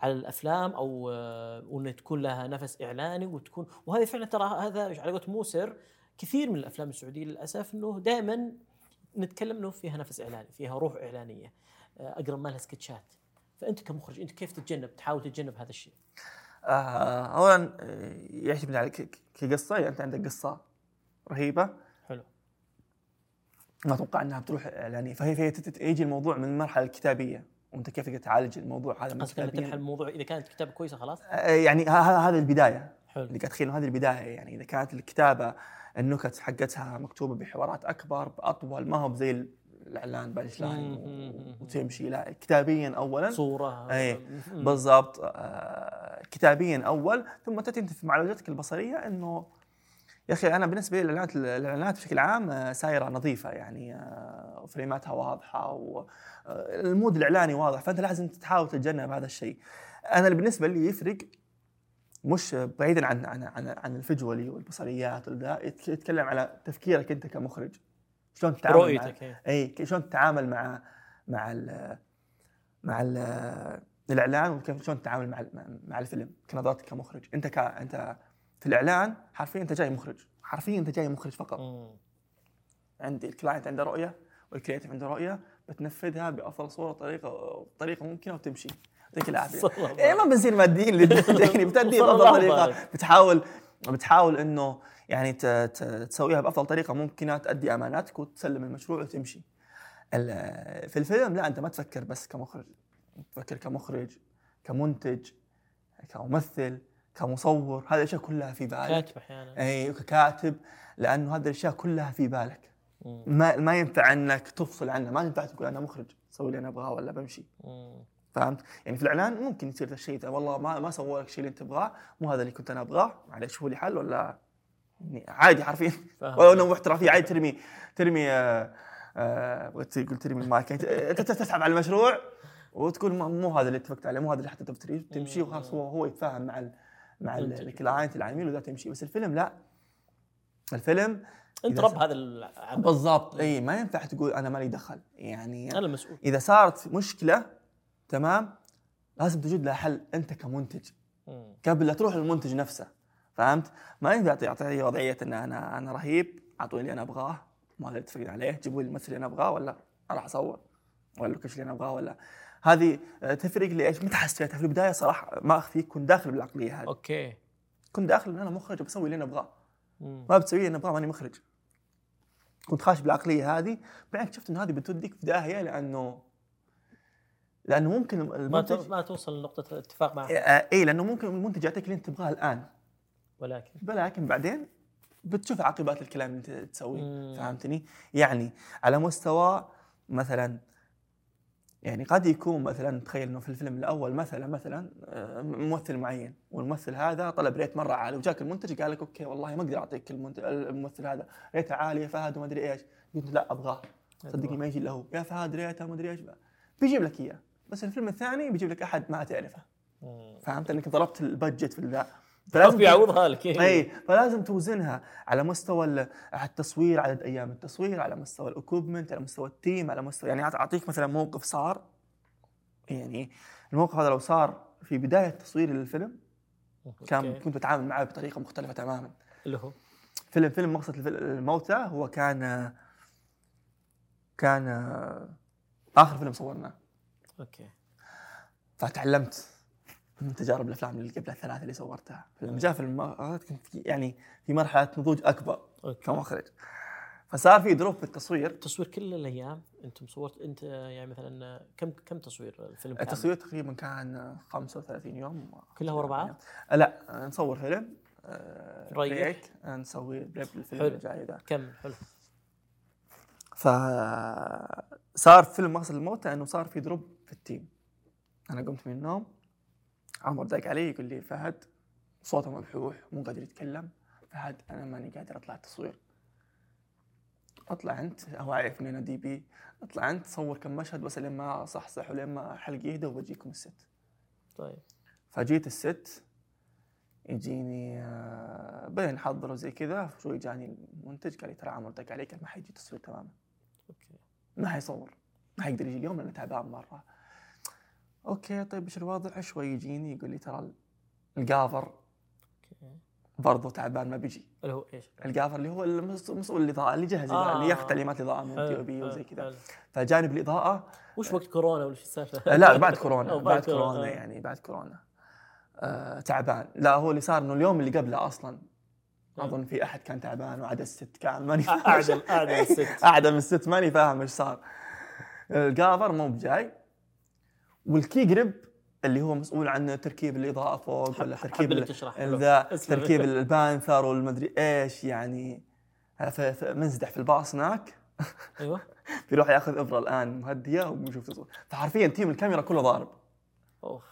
على الأفلام أو آه، وإن تكون لها نفس إعلاني وتكون وهذا فعلا ترى هذا على قولة موسر كثير من الأفلام السعودية للأسف إنه دائما نتكلم إنه فيها نفس إعلاني فيها روح إعلانية آه، أقرب ما لها سكتشات. فأنت كمخرج أنت كيف تتجنب تحاول تتجنب هذا الشيء؟ آه اولا آه، يعتمد على ك- ك- كقصة يعني أنت عندك قصة رهيبة. حلو. ما أتوقع إنها بتروح إعلانية. فهي فهي يجي الموضوع من المرحلة الكتابية. وأنت كيف تقدر تعالج الموضوع؟ هذا من قصدك كتابياً. تنحل الموضوع إذا كانت كتابة كويسة خلاص؟ آه، يعني ه- ه- هذه البداية. حلو. اللي قاعد تخيل هذه البداية. يعني إذا كانت الكتابة النكت حقتها مكتوبة بحوارات أكبر اطول ما هو زي الإعلان بانش لاين. وتمشي لا كتابيا اولا صورة مم. بالضبط آه، كتابيا أول ثم تاتي انت في معالجتك البصرية إنه يا أخي أنا بالنسبة لي الإعلانات الإعلانات بشكل عام آه، سايرة نظيفة يعني آه، frame اتها واضحة وال mood الإعلاني واضح فأنت لازم تحاول تتجنب هذا الشيء. أنا اللي بالنسبة لي يفرق مش بعيدا عن عن عن, عن ال visually والبصريات يتك- يتكلم على تفكيرك أنت كمخرج شلون تتعامل مع رؤيتك إيه. اي ك- شلون تتعامل مع مع ال مع ال الإعلان وكيف شلون تتعامل مع مع- مع الفيلم كنظرتك كمخرج. أنت ك أنت في الإعلان حرفيا أنت جاي مخرج. حرفيا أنت جاي مخرج فقط. مم. عندي ال client عنده رؤية وال creative عنده رؤية بتنفذها بأفضل صورة طريقة طريقة ممكنة وتمشي. يعطيك العافية. إيه ما بنصير ماديين يعني بتأدي بافضل طريقة. بتحاول بتحاول إنه يعني تسويها بأفضل طريقة ممكنة تؤدي أماناتك وتسلم المشروع وتمشي. في الفيلم لا أنت ما تفكر بس كمخرج تفكر كمخرج كمنتج كممثل كمصور هذه الأشياء كلها في بالك كاتب أحيانا إي ككاتب لأنه هذه الأشياء كلها في بالك مم. ما ما ينفع إنك تفصل عنها ما ينفع تقول أنا مخرج سوي اللي أنا أبغاه ولا بمشي مم. فهمت؟ يعني في الإعلان ممكن يصير ذا الشيء والله ما ما سووا لك الشيء اللي أنت تبغاه مو هذا اللي كنت أنا أبغاه معلش شوفوا لي حل ولا يعني عادي حرفيا. ولو انه احترافيه عادي ترمي ترمي آه آه بغيت تقول ترمي المايك. يعني ت- ت- تسحب على المشروع وتقول مو هذا اللي اتفقت عليه مو هذا اللي حطيته في تمشي وخلاص. هو هو يتفاهم مع ال مع. ال client العميل وذا تمشي. بس الفيلم لا. الفيلم انت رب هذا العمل بالضبط. إي ما ينفع تقول أنا مالي دخل. يعني أنا المسؤول إذا صارت مشكلة تمام لازم توجد لها حل أنت كمنتج. قبل لا تروح للمنتج نفسه. فهمت؟ ما ينفع تعطي وضعية إن أنا أنا رهيب. أعطوني اللي أنا أبغاه. ما اللي اتفقنا عليه. جيبوا لي الممثل اللي أنا أبغاه ولا راح أصور؟ ولا ال location اللي أنا أبغاه ولا؟ هذه تفرق لي إيش متى حسيتها في البدايه صراحة ما اخفيك كنت داخل بالعقلية هذه. okay. كنت داخل إن أنا مخرج بسوي اللي أنا أبغاه. ما بتسوي اللي أنا أبغاه ماني مخرج. كنت خاش بالعقلية هذه. بعدين اكتشفت انه هذه بتوديك في داهيه لأنه لأنه ممكن المنتج ما توصل لنقطة الاتفاق معه. اي لأنه ممكن المنتج يعطيك اللي أنت تبغاه الآن. ولكن ولكن بعدين بتشوف عاقبات الكلام اللي انت تسويه. فهمتني؟ يعني على مستوى مثلا يعني قد يكون مثلا تخيل إنه في الفيلم الأول مثلا مثلا آه، ممثل معين والممثل هذا طلب ريت مرة عالي وجاك المنتج قال لك أوكي والله ما أقدر أعطيك الممثل هذا ريته عالي يا فهد وما أدري إيش. قلت لا أبغاه. صدقني ما يجي إلا هو. يا فهد ريته ما أدري إيش. بيجيب لك إياه. بس الفيلم الثاني بيجيب لك أحد ما تعرفه. فهمت؟ إنك ضربت ال budget في الذا لازم بيعوضها لك. اي فلازم توزنها على مستوى ال- التصوير عدد أيام التصوير على مستوى ال equipment على مستوى ال team على مستوى يعني أعطيك مثلا موقف صار. يعني الموقف هذا لو صار في بداية تصوير الفيلم كان. كنت بتعامل معه بطريقة مختلفة تماما. اللي هو؟ فيلم فيلم مقصد الموتى هو كان كان آخر فيلم صورناه. okay. فتعلمت. من تجارب الأفلام اللي قبل الثلاثة اللي صورتها. لما جاء فيلم كنت يعني في مرحلة نضوج أكبر كمخرج فصار في drop في التصوير. تصوير كل الأيام أنتم صورت أنت يعني مثلا كم كم تصوير الفيلم كامل؟ التصوير تقريبا كان 35 يوم. كلها ورا بعض؟ لا نصور فيلم. آه، ريح. break نسوي break للفيلم حلو. اللي جاي ذا كم؟ حلو. فصار فيلم مقصد الموتى انه صار في drop في ال team. أنا قمت من النوم. عمر داق علي يقول لي فهد صوته مبحوح مو قادر يتكلم. فهد أنا ماني قادر أطلع التصوير. أطلع أنت هو عارف أنا DP أطلع أنت صور كم مشهد بس لين ما صحصح ولين ما حلقي يهدى وبجيكم ال set. طيب. فجيت ال set يجيني آه، بدأنا نحضر وزي كذا شوي جاني المنتج؟ قال لي ترى عمر دق عليك ما حيجي تصوير تماما. Okay. ما حيصور ما حيقدر يجي اليوم لأنه تعبان مرة. okay طيب إيش الوضع شوي يجيني يقول لي ترى ال gaffer برضه تعبان ما بيجي اللي هو إيش؟ ال gaffer اللي هو المس- مسؤول الإضاءة اللي يجهز آه. اللي ياخذ تعليمات الاضاءه من DOP وزي كذا حلو. فجاني بالاضاءه وش وقت كورونا ولا إيش السالفة؟ آه، لا بعد كورونا بعد كورونا آه. يعني بعد كورونا آه تعبان لا هو اللي صار إنه اليوم اللي قبله أصلا آه. أظن في أحد كان تعبان وعدى ال set كان ماني فاهم أعدى أعدى ال set أعدى ال set ماني فاهم إيش صار ال gaffer مو بجاي وال key grip اللي هو مسؤول عن تركيب الاضاءه فوق ولا تركيب. ذا. تركيب ال Panther والمدري إيش يعني منزدح في الباص هناك. أيوه. بيروح ياخذ إبرة الآن مهدئة وبيشوف تصوير. فحرفيا team الكاميرا كله ضارب. أوف.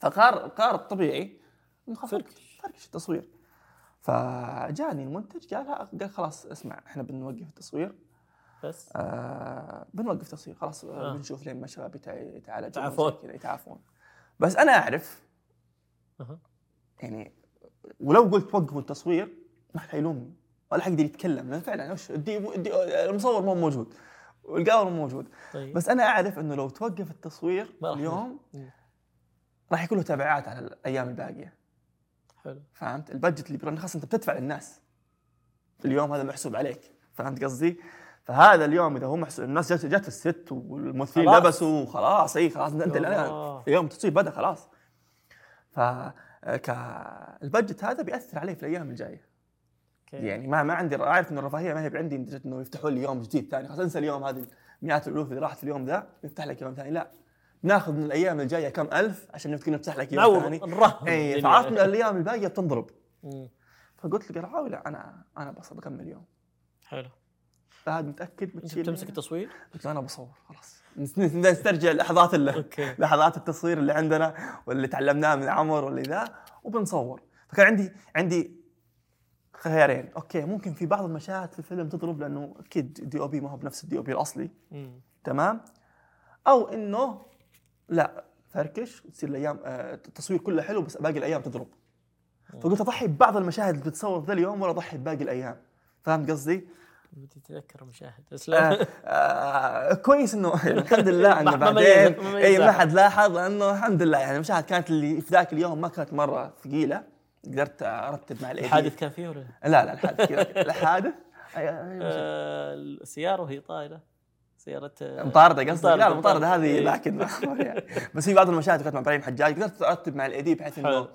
فقار قار الطبيعي خلاص فركش. فركش التصوير. فجاني المنتج قال قال خلاص اسمع إحنا بنوقف التصوير. بس آه بنوقف تصوير خلاص آه. آه. بنشوف لين ما الشباب يتع- يتعالجوا يتعافون. وزي كذا يتعافون بس أنا أعرف. يعني ولو قلت وقفوا التصوير ما حد حيلومني ولا حيقدر يتكلم لأن فعلا وش المصور مو موجود والقاور مو موجود طيب بس أنا أعرف إنه لو توقف التصوير اليوم. راح يكون له تبعات على الأيام الباقية حلو فهمت ال budget اللي burn خلاص أنت بتدفع للناس اليوم هذا محسوب عليك فهمت قصدي فهذا اليوم إذا هو محسوب الناس جت جت ال set والممثلين خلاص. لبسوا وخلاص اي خلاص انت. اليوم التصوير بدا خلاص. ف ال budget هذا بيأثر علي في الأيام الجاية. Okay. يعني ما ما عندي أعرف إنه الرفاهية ما هي عندي إنه يفتحوا لي يوم جديد ثاني. خلاص أنسى اليوم هذه مئات الالوف اللي راحت اليوم ذا يفتح لك يوم ثاني. لا. ناخذ من الأيام الجاية كم؟ ألف عشان نفتح نفتح لك يوم ثاني. اي الدنيا. فعرفت ان الأيام الباقية بتنضرب. فقلت لقرعاوي لا أنا أنا بس بكمل يوم حلو. فهد متأكد بتشيل بتمسك التصوير؟ قلت أنا بصور خلاص. نس- نس- نسترجع لحظات okay. لحظات التصوير اللي عندنا واللي تعلمناه من عمر واللي ذا وبنصور. فكان عندي عندي خيارين. Okay ممكن في بعض المشاهد في الفيلم تضرب لأنه أكيد DOP ما هو بنفس ال DOP الأصلي. مم. تمام؟ أو إنه لا فركش وتصير الأيام آه، التصوير كله حلو بس باقي الأيام تضرب. فقلت أضحي ببعض المشاهد اللي بتتصور ذا اليوم ولا أضحي بباقي الأيام. فهمت قصدي؟ بدي أتذكر مشاهد آه اسلام آه كويس إنه الحمد لله إنه بعدين اي ما أحد. حد لاحظ لأنه الحمد لله يعني المشاهد كانت اللي في ذاك اليوم ما كانت مرة ثقيلة قدرت أرتب مع الإيدي الحادث كان فيه ولا لا؟ لا الحادث. الحادث. آه، السيارة وهي طايرة سيارة آه، مطاردة قصدك. لا مطاردة، المطاردة هذه إيه. لكن بس في بعض المشاهد كانت مع إبراهيم حجاج. قدرت ارتب مع ال AD بحيث إنه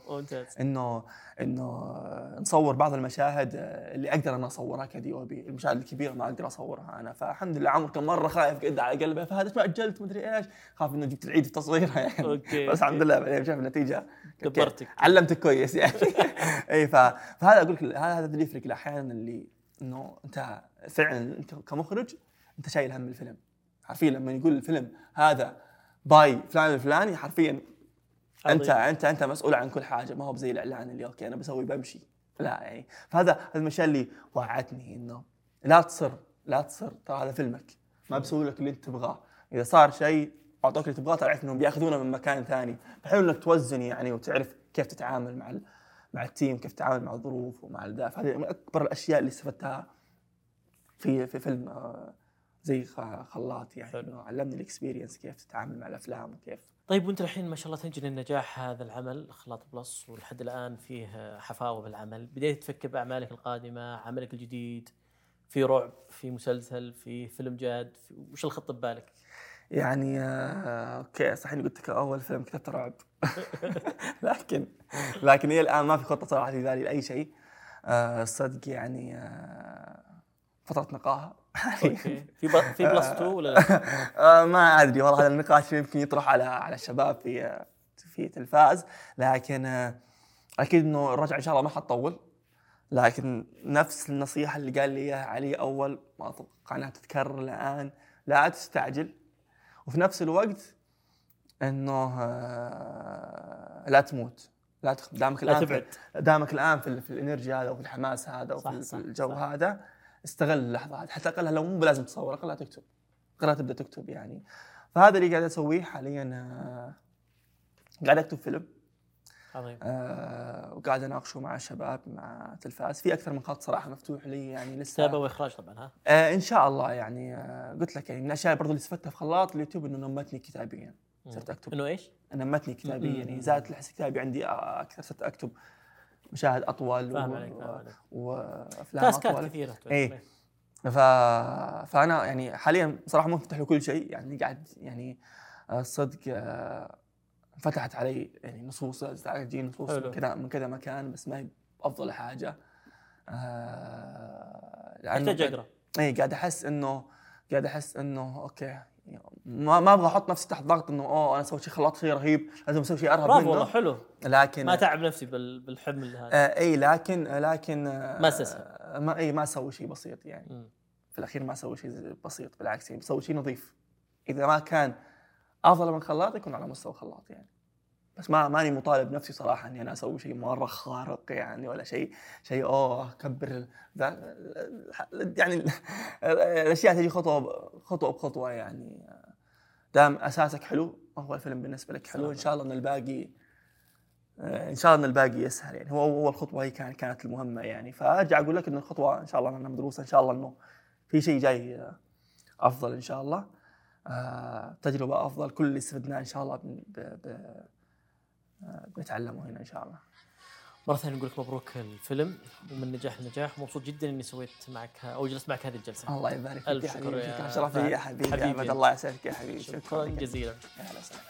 إنه إنه نصور بعض المشاهد اللي أقدر أنا أصورها ك DOP، المشاهد الكبيرة ما أقدر أصورها أنا. فالحمد لله عمر كان مرة خايف يده على قلبه. فهذا ما اجلت مدري إيش. خاف إنه جبت العيد في تصويرها يعني. Okay بس الحمد لله بعدين شاف النتيجة. دبرتك. علمتك كويس يعني. اي. فهذا أقول لك هذا هذا اللي يفرق أحيانا اللي إنه أنت فعلا أنت كمخرج أنت شايل هم الفيلم. حرفيا لما يقول الفيلم هذا by فلان الفلاني حرفيا انت. انت أنت مسؤول عن كل حاجة. ما هو زي الإعلان اللي okay أنا بسوي بمشي. لا يعني. فهذا الاشياء اللي وعتني إنه لا تصر لا تصر ترى هذا فيلمك. ما بسوي لك اللي أنت تبغاه. إذا صار شيء أعطوك اللي تبغاه تعرف إنهم بيأخذونه من مكان ثاني. فحلو إنك توزن يعني وتعرف كيف تتعامل مع مع ال team كيف تتعامل مع الظروف ومع ذا فهذه من أكبر الأشياء اللي استفدتها في في فيلم آه، زي خلاط يعني حلو. علمني ال experience كيف تتعامل مع الأفلام وكيف. طيب وأنت الحين ما شاء الله تجني النجاح هذا العمل خلاط plus ولحد الآن فيه حفاوة بالعمل، بديت تفكر بأعمالك القادمة، عملك الجديد في رعب، في مسلسل، في فيلم جاد، في وش الخطه ببالك؟ يعني آه، okay صح إني قلت لك أول فيلم كتبت رعب. لكن لكن إلى الآن ما في خطة صراحة في بالي لأي شيء. آه، الصدق يعني آه، فترة نقاهة. في ب... في plus 2 ولا لا؟ آه، ما أدري والله هذا النقاش يمكن يطرح على على الشباب في في تلفاز لكن آه، أكيد إنه الرجعة إن شاء الله ما حتطول. لكن نفس النصيحة اللي قال لي إياها علي أول ما أتوقع إنها تتكرر الآن. لا تستعجل. وفي نفس الوقت إنه آه، لا تموت. لا تخ... دامك لا الآن تبعد. في دامك الآن في, ال- في الإنرجي هذا وفي الحماس هذا وفي صح، في الجو صح. هذا استغل اللحظة هذه. حتى أقلها لو مو بلازم تصور أقلها تكتب. أقلها تبدأ تكتب يعني. فهذا اللي قاعد أسويه حاليا آه، قاعد أكتب فيلم. عظيم. آه، وقاعد أناقشه مع الشباب مع تلفاز. في أكثر من خط صراحة مفتوح لي يعني لسه. كتابه وإخراج طبعا ها؟ آه إن شاء الله يعني آه قلت لك يعني من الأشياء برضو اللي استفدتها في خلاط اليوتيوب إنه نمتني كتابيا. صرت أكتب. إنه إيش؟ نمتني كتابيا. يعني. زادت الحس الكتابي عندي آه، أكثر صرت أكتب. مشاهد أطول فاهم و- عليك فاهم عليك. وأفلام تاسكات كثيرة إيه. ف... فأنا يعني حاليا صراحة منفتح لكل شيء يعني قاعد يعني آه، الصدق آه، فتحت علي يعني نصوص تجي نصوص حلو. من كذا من كذا مكان بس ما هي افضل حاجة. آه، أحتاج قاعد- أقرأ. اي قاعد أحس انه قاعد أحس إنه okay. ما ما أبغى أحط نفسي تحت ضغط إنه أوه أنا سويت شيء خلاط شيء رهيب لازم أسوي شيء أرهب برافو والله حلو. لكن ما تعب نفسي بال... بالحمل هذا. آه إي لكن لكن آه ما استسهل. آه، ما إي ما أسوي شيء بسيط يعني. مم. في الأخير ما أسوي شيء بسيط بالعكس يعني بسوي شيء نظيف. إذا ما كان أفضل من خلاط يكون على مستوى خلاط يعني. بس ما ماني مطالب نفسي صراحة إني أنا أسوي شيء مرة خارق يعني ولا شيء شيء أوه كبر ذا يعني الأشياء تجي خطوة خطوة بخطوة يعني. دام أساسك حلو هو الفيلم بالنسبة لك حلو إن شاء الله إن الباقي إن شاء الله إن الباقي يسهل يعني. هو هو الخطوة هي كانت كانت المهمة يعني. فأرجع أقول لك إن الخطوة إن شاء الله انها مدروسة إن شاء الله إنه في شيء جاي أفضل إن شاء الله. آه، تجربة أفضل كل اللي استفدناه إن شاء الله ب... ب... بنتعلمه هنا إن شاء الله. مرة ثانية نقول لك مبروك الفيلم ومن نجاح لنجاح. ومبسوط جدا إني سويت معك أو جلست معك هذه الجلسة. الله يبارك فيك يا حبيبي شرف لي يا. حبيبي. حبيبي. الله يسعدك يا حبيبي. شكرا جزيلا. يا هلا وسهلا.